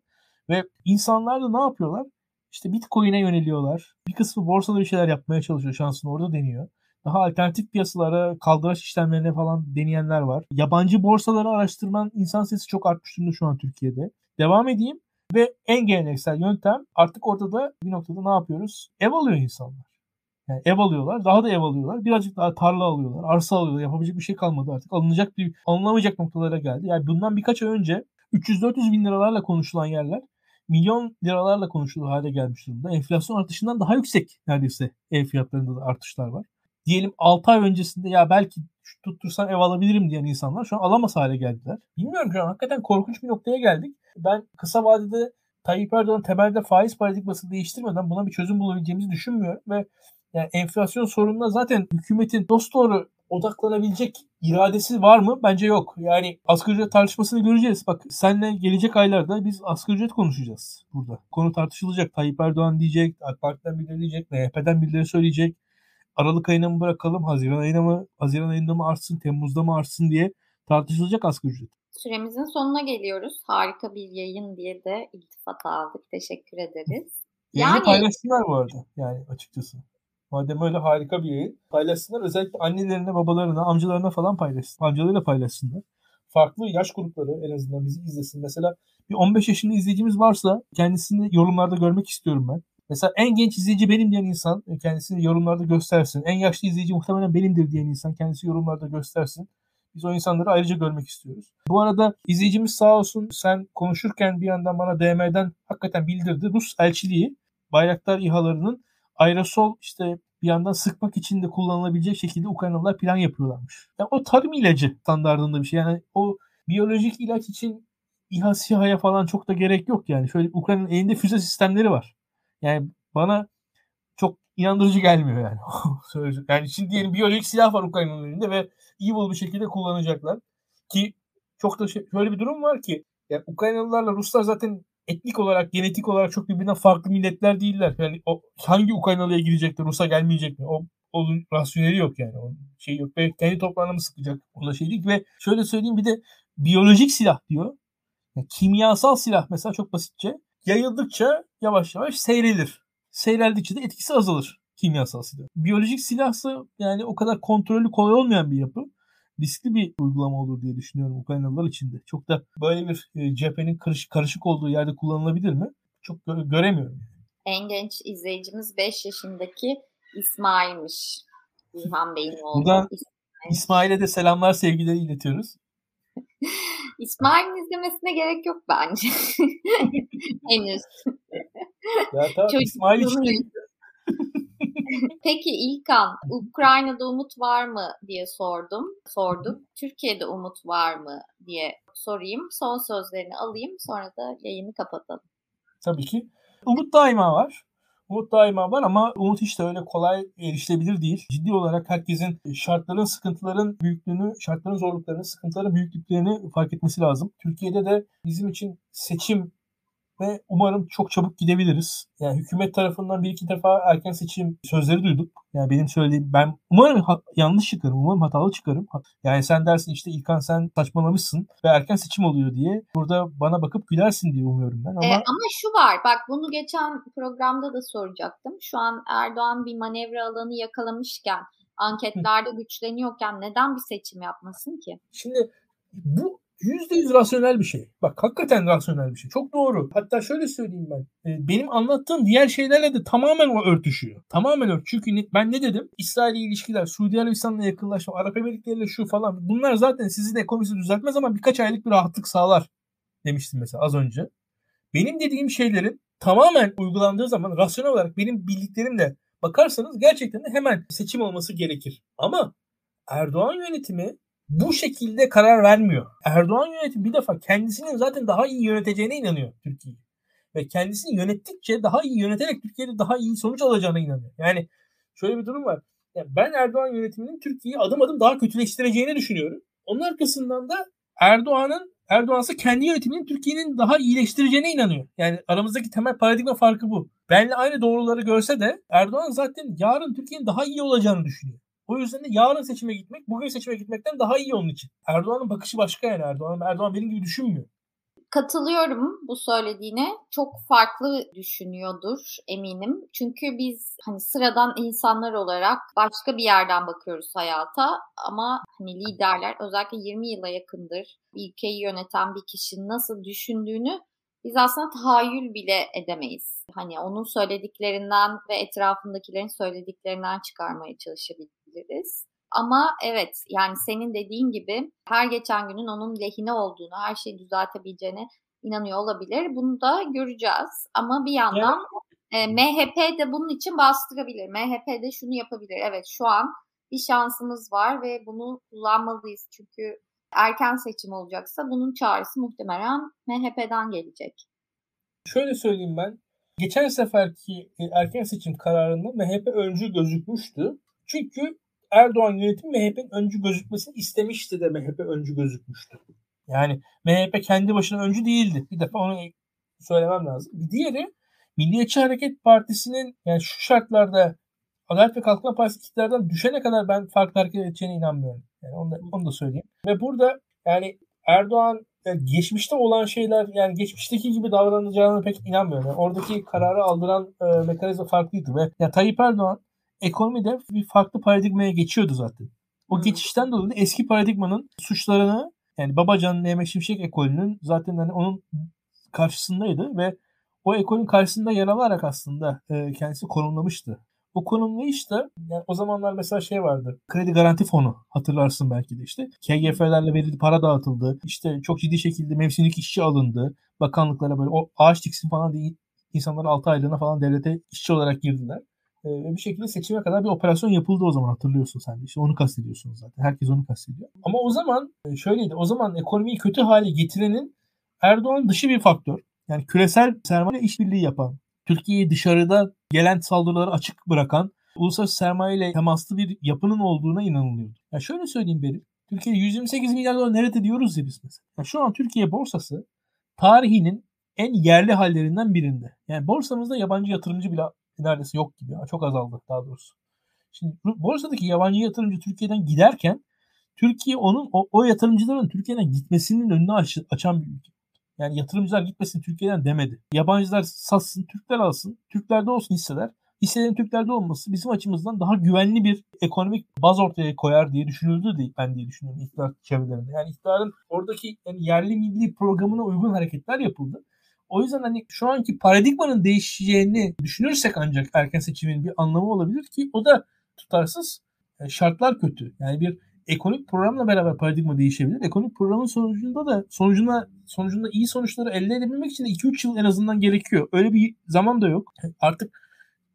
Ve insanlar da ne yapıyorlar? İşte Bitcoin'e yöneliyorlar. Bir kısmı borsada bir şeyler yapmaya çalışıyor. Şansını orada deniyor. Daha alternatif piyasalara, kaldıraç işlemlerine falan deneyenler var. Yabancı borsaları araştırman insan sesi çok artmış durumda şu an Türkiye'de. Devam edeyim. Ve en geleneksel yöntem artık orada da bir noktada ne yapıyoruz? Ev alıyor insanlar. Yani ev alıyorlar. Daha da ev alıyorlar. Birazcık daha tarla alıyorlar. Arsa alıyorlar. Yapabilecek bir şey kalmadı artık. Alınacak bir, alınamayacak noktalara geldi. Yani bundan birkaç ay önce 300-400 bin liralarla konuşulan yerler milyon liralarla konuşulur hale gelmiş durumda. Enflasyon artışından daha yüksek neredeyse ev fiyatlarında da artışlar var. Diyelim 6 ay öncesinde ya belki tuttursam ev alabilirim diyen insanlar şu an alamaz hale geldiler. Bilmiyorum şu an hakikaten korkunç bir noktaya geldik. Ben kısa vadede Tayyip Erdoğan temelde faiz paradigması değiştirmeden buna bir çözüm bulabileceğimizi düşünmüyorum ve yani enflasyon sorununa zaten hükümetin dost doğru odaklanabilecek iradesi var mı? Bence yok. Yani asgari ücret tartışmasını göreceğiz. Bak senle gelecek aylarda biz asgari ücret konuşacağız burada. Konu tartışılacak. Tayyip Erdoğan diyecek, AK Parti'den birileri diyecek, MHP'den birileri söyleyecek. Aralık ayına mı bırakalım, Haziran ayına mı, Haziran ayında mı artsın, Temmuz'da mı artsın diye tartışılacak asgari ücret. Süremizin sonuna geliyoruz. Harika bir yayın diye de iltifat aldık. Teşekkür ederiz. Yayını yani... paylaşsınlar bu arada yani açıkçası. Madem öyle harika bir yayın paylaşsınlar. Özellikle annelerine, babalarına, amcalarına falan paylaşsın. Amcalarıyla paylaşsınlar. Farklı yaş grupları en azından bizi izlesin. Mesela bir 15 yaşında izleyicimiz varsa kendisini yorumlarda görmek istiyorum ben. Mesela en genç izleyici benim diyen insan kendisini yorumlarda göstersin. En yaşlı izleyici muhtemelen benimdir diyen insan kendisi yorumlarda göstersin. Biz o insanları ayrıca görmek istiyoruz. Bu arada izleyicimiz sağ olsun sen konuşurken bir yandan bana DM'den hakikaten bildirdi. Rus elçiliği Bayraktar İHA'larının aerosol işte bir yandan sıkmak için de kullanılabilecek şekilde Ukraynalılar plan yapıyorlarmış. Yani o tarım ilacı standartında bir şey. Yani o biyolojik ilaç için İHA SİHA'ya falan çok da gerek yok yani. Şöyle Ukrayna'nın elinde füze sistemleri var. Yani bana çok inandırıcı gelmiyor yani. yani şimdi diyelim biyolojik silah var Ukrayna'nın elinde ve evil bir şekilde kullanacaklar. Ki çok da şey, şöyle bir durum var ki yani Ukraynalılarla Ruslar zaten etnik olarak, genetik olarak çok birbirinden farklı milletler değiller. Yani o hangi Ukraynalıya gidecek de Rus'a gelmeyecek mi? O onun rasyoneli yok yani. O şey yok. Ve kendi toprağına mı sıkacak? Onda şey değil. Ve şöyle söyleyeyim bir de biyolojik silah diyor. Yani kimyasal silah mesela çok basitçe yayıldıkça yavaş yavaş seyrelir. Seyreldikçe de etkisi azalır kimyasal silah. Biyolojik silahsa yani o kadar kontrolü kolay olmayan bir yapı riskli bir uygulama olur diye düşünüyorum Ukraynalılar için de. Çok da böyle bir e, cephenin karışık, karışık olduğu yerde kullanılabilir mi? Çok gö- göremiyorum. En genç izleyicimiz 5 yaşındaki İsmail'miş. İlhan Bey'in oğlu. Buradan İsmail. İsmail'e de selamlar, sevgileri iletiyoruz. İsmail'in izlemesine gerek yok bence. Henüz. Ya tamam, İsmail için Peki İlkan, Ukrayna'da umut var mı diye sordum. Sordum. Türkiye'de umut var mı diye sorayım. Son sözlerini alayım. Sonra da yayını kapatalım. Tabii ki. Umut daima var. Umut daima var ama umut hiç de öyle kolay erişilebilir değil. Ciddi olarak herkesin şartların, sıkıntıların büyüklüğünü, şartların zorluklarını, sıkıntıların büyüklüklerini fark etmesi lazım. Türkiye'de de bizim için seçim ve umarım çok çabuk gidebiliriz. Yani hükümet tarafından bir iki defa erken seçim sözleri duyduk. Yani benim söylediğim ben umarım ha- yanlış çıkarım, umarım hatalı çıkarım. Yani sen dersin işte İlkan sen saçmalamışsın ve erken seçim oluyor diye burada bana bakıp gülersin diye umuyorum ben. Ama, ee, ama şu var bak bunu geçen programda da soracaktım. Şu an Erdoğan bir manevra alanı yakalamışken anketlerde güçleniyorken neden bir seçim yapmasın ki? Şimdi bu %100 rasyonel bir şey. Bak hakikaten rasyonel bir şey. Çok doğru. Hatta şöyle söyleyeyim ben. E, benim anlattığım diğer şeylerle de tamamen o örtüşüyor. Tamamen örtüşüyor. Çünkü ben ne dedim? İsrail ilişkiler, Suudi Arabistan'la yakınlaşma, Arap Emirlikleri'yle şu falan. Bunlar zaten sizin ekonomisi düzeltmez ama birkaç aylık bir rahatlık sağlar demiştim mesela az önce. Benim dediğim şeylerin tamamen uygulandığı zaman rasyonel olarak benim bildiklerimle bakarsanız gerçekten de hemen seçim olması gerekir. Ama Erdoğan yönetimi bu şekilde karar vermiyor. Erdoğan yönetimi bir defa kendisinin zaten daha iyi yöneteceğine inanıyor Türkiye'yi. Ve kendisini yönettikçe daha iyi yöneterek Türkiye'de daha iyi sonuç alacağına inanıyor. Yani şöyle bir durum var. Yani ben Erdoğan yönetiminin Türkiye'yi adım adım daha kötüleştireceğini düşünüyorum. Onun arkasından da Erdoğan'ın Erdoğan'sa kendi yönetiminin Türkiye'nin daha iyileştireceğine inanıyor. Yani aramızdaki temel paradigma farkı bu. Benle aynı doğruları görse de Erdoğan zaten yarın Türkiye'nin daha iyi olacağını düşünüyor. O yüzden de yarın seçime gitmek bugün seçime gitmekten daha iyi onun için. Erdoğan'ın bakışı başka yani Erdoğan. Erdoğan benim gibi düşünmüyor. Katılıyorum bu söylediğine. Çok farklı düşünüyordur eminim. Çünkü biz hani sıradan insanlar olarak başka bir yerden bakıyoruz hayata ama hani liderler özellikle 20 yıla yakındır ülkeyi yöneten bir kişinin nasıl düşündüğünü biz aslında tahayyül bile edemeyiz. Hani onun söylediklerinden ve etrafındakilerin söylediklerinden çıkarmaya çalışabiliriz. Ama evet yani senin dediğin gibi her geçen günün onun lehine olduğunu, her şeyi düzeltebileceğini inanıyor olabilir. Bunu da göreceğiz. Ama bir yandan e, MHP de bunun için bastırabilir. MHP de şunu yapabilir. Evet şu an bir şansımız var ve bunu kullanmalıyız. Çünkü erken seçim olacaksa bunun çağrısı muhtemelen MHP'den gelecek. Şöyle söyleyeyim ben. Geçen seferki e, erken seçim kararında MHP öncü gözükmüştü. Çünkü Erdoğan yönetimi MHP'nin öncü gözükmesini istemişti de MHP öncü gözükmüştü. Yani MHP kendi başına öncü değildi. Bir defa onu söylemem lazım. Bir diğeri Milliyetçi Hareket Partisi'nin yani şu şartlarda Adalet ve Kalkınma Partisi iktidardan düşene kadar ben farklı hareket edeceğine inanmıyorum. Yani onu da, onu da söyleyeyim. Ve burada yani Erdoğan yani geçmişte olan şeyler yani geçmişteki gibi davranacağını pek inanmıyorum. Yani oradaki kararı aldıran e, mekanizma farklıydı ve ya Tayyip Erdoğan ekonomide bir farklı paradigmaya geçiyordu zaten. O hmm. geçişten dolayı eski paradigmanın suçlarını yani Babacan Mehmet Şimşek ekolünün zaten hani onun karşısındaydı ve o ekolün karşısında yer alarak aslında e, kendisi konumlamıştı. O konumlayış da yani o zamanlar mesela şey vardı. Kredi garanti fonu hatırlarsın belki de işte. KGF'lerle verildi para dağıtıldı. İşte çok ciddi şekilde mevsimlik işçi alındı. Bakanlıklara böyle o ağaç diksin falan diye insanlar 6 aylığına falan devlete işçi olarak girdiler. Ee, ve bir şekilde seçime kadar bir operasyon yapıldı o zaman hatırlıyorsun sen de. İşte onu kastediyorsunuz zaten. Herkes onu kastediyor. Ama o zaman e, şöyleydi. O zaman ekonomiyi kötü hale getirenin Erdoğan dışı bir faktör. Yani küresel sermaye işbirliği yapan, Türkiye'yi dışarıda gelen saldırıları açık bırakan, uluslararası sermaye ile temaslı bir yapının olduğuna inanılıyor. Ya şöyle söyleyeyim benim. Türkiye 128 milyar dolar nerede diyoruz ya biz mesela. Ya şu an Türkiye borsası tarihinin en yerli hallerinden birinde. Yani borsamızda yabancı yatırımcı bile neredeyse yok gibi. Çok azaldı daha doğrusu. Şimdi borsadaki yabancı yatırımcı Türkiye'den giderken Türkiye onun o, o yatırımcıların Türkiye'den gitmesinin önünü aç, açan bir ülke. Yani yatırımcılar gitmesin Türkiye'den demedi. Yabancılar satsın, Türkler alsın. Türklerde olsun hisseler. Hisselerin Türklerde olması bizim açımızdan daha güvenli bir ekonomik baz ortaya koyar diye düşünüldü diye ben diye düşünüyorum iktidar çevrelerinde. Yani iktidarın oradaki yani yerli milli programına uygun hareketler yapıldı. O yüzden hani şu anki paradigmanın değişeceğini düşünürsek ancak erken seçimin bir anlamı olabilir ki o da tutarsız. Yani şartlar kötü. Yani bir ekonomik programla beraber paradigma değişebilir. Ekonomik programın sonucunda da sonucunda sonucunda iyi sonuçları elde edebilmek için de 2-3 yıl en azından gerekiyor. Öyle bir zaman da yok. Artık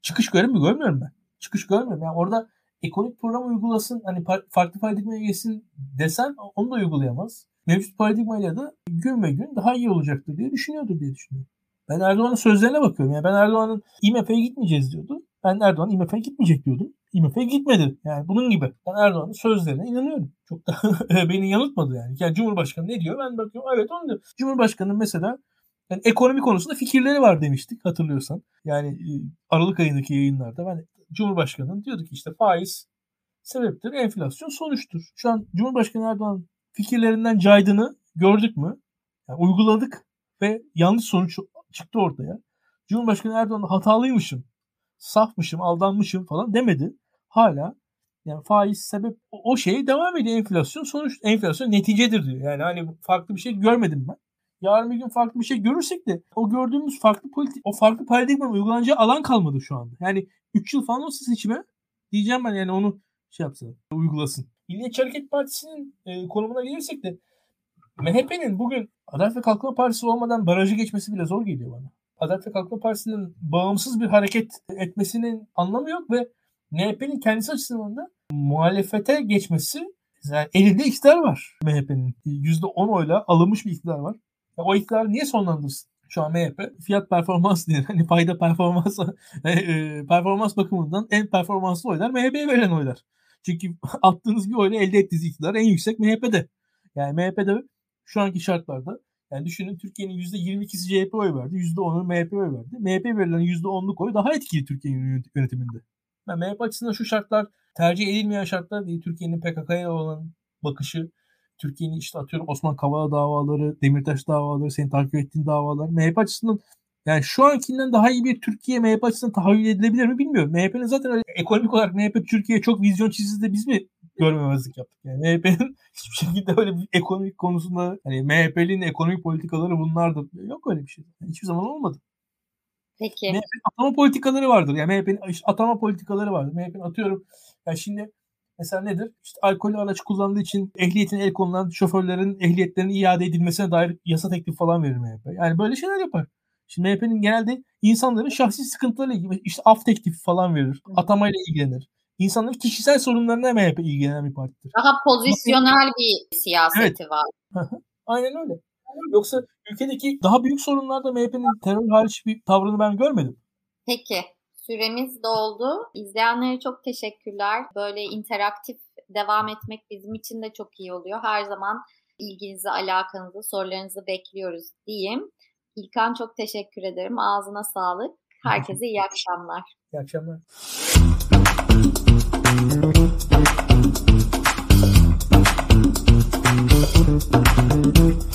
çıkış görür mü görmüyorum ben. Çıkış görmüyorum. Yani orada ekonomik program uygulasın hani farklı paradigmaya geçsin desen onu da uygulayamaz. Mevcut paradigmayla da gün ve gün daha iyi olacaktır diye düşünüyordur diye düşünüyorum. Ben Erdoğan'ın sözlerine bakıyorum. Yani ben Erdoğan'ın IMF'ye gitmeyeceğiz diyordu. Ben Erdoğan IMF'ye gitmeyecek diyordum. IMF'ye gitmedi. Yani bunun gibi. Ben Erdoğan'ın sözlerine inanıyorum. Çok da beni yanıltmadı yani. Yani Cumhurbaşkanı ne diyor? Ben bakıyorum evet onu diyor. Cumhurbaşkanı mesela yani ekonomi konusunda fikirleri var demiştik hatırlıyorsan. Yani e, Aralık ayındaki yayınlarda ben Cumhurbaşkanı'nın diyorduk işte faiz sebeptir, enflasyon sonuçtur. Şu an Cumhurbaşkanı Erdoğan fikirlerinden caydığını gördük mü? Yani uyguladık ve yanlış sonuç çıktı ortaya. Cumhurbaşkanı Erdoğan hatalıymışım, safmışım, aldanmışım falan demedi. Hala yani faiz sebep o şey devam ediyor enflasyon sonuç enflasyon neticedir diyor. Yani hani farklı bir şey görmedim ben. Yarın bir gün farklı bir şey görürsek de o gördüğümüz farklı politik o farklı paradigmanın uygulanacağı alan kalmadı şu anda. Yani 3 yıl falan olsa seçime diyeceğim ben yani onu şey yapsın, uygulasın. Milliyetçi Hareket Partisi'nin e, konumuna gelirsek de MHP'nin bugün Adalet ve Kalkınma Partisi olmadan barajı geçmesi bile zor geliyor bana. Adalet ve Kalkınma Partisi'nin bağımsız bir hareket etmesinin anlamı yok ve MHP'nin kendisi açısından da muhalefete geçmesi yani elinde iktidar var MHP'nin. %10 oyla alınmış bir iktidar var. Ya o iktidar niye sonlandırsın? Şu an MHP fiyat performans diye hani fayda performans e, performans bakımından en performanslı oylar MHP'ye verilen oylar. Çünkü attığınız bir oyla elde ettiğiniz iktidar en yüksek MHP'de. Yani MHP'de şu anki şartlarda yani düşünün Türkiye'nin %22'si CHP oy verdi. %10'u MHP oy verdi. MHP verilen %10'luk oy daha etkili Türkiye'nin yönetiminde. Yani MHP açısından şu şartlar tercih edilmeyen şartlar değil. Türkiye'nin PKK'ya olan bakışı, Türkiye'nin işte atıyorum Osman Kavala davaları, Demirtaş davaları, senin takip ettiğin davalar. MHP açısından yani şu ankinden daha iyi bir Türkiye MHP açısından tahayyül edilebilir mi bilmiyorum. MHP'nin zaten öyle ekonomik olarak MHP Türkiye çok vizyon çizdi de biz mi görmemezlik yaptık? Yani MHP'nin hiçbir şekilde öyle bir ekonomik konusunda hani MHP'nin ekonomik politikaları bunlardır. Yok öyle bir şey. Yani hiçbir zaman olmadı. Peki. MHP'nin atama politikaları vardır. Yani MHP'nin atama politikaları vardır. MHP'nin atıyorum yani şimdi Mesela nedir? İşte alkol araç kullandığı için ehliyetine el konulan şoförlerin ehliyetlerinin iade edilmesine dair yasa teklifi falan verir MHP. Yani böyle şeyler yapar. Şimdi MHP'nin genelde insanların şahsi sıkıntılarıyla ilgili işte af teklifi falan verir. Atamayla ilgilenir. İnsanların kişisel sorunlarına MHP ilgilenen bir partidir. Daha pozisyonel bir siyaseti evet. var. Aynen öyle. Yoksa ülkedeki daha büyük sorunlarda MHP'nin terör hariç bir tavrını ben görmedim. Peki. Süremiz doldu. İzleyenlere çok teşekkürler. Böyle interaktif devam etmek bizim için de çok iyi oluyor. Her zaman ilginizi, alakanızı, sorularınızı bekliyoruz diyeyim. İlkan çok teşekkür ederim. Ağzına sağlık. Herkese iyi akşamlar. İyi akşamlar. Thank you.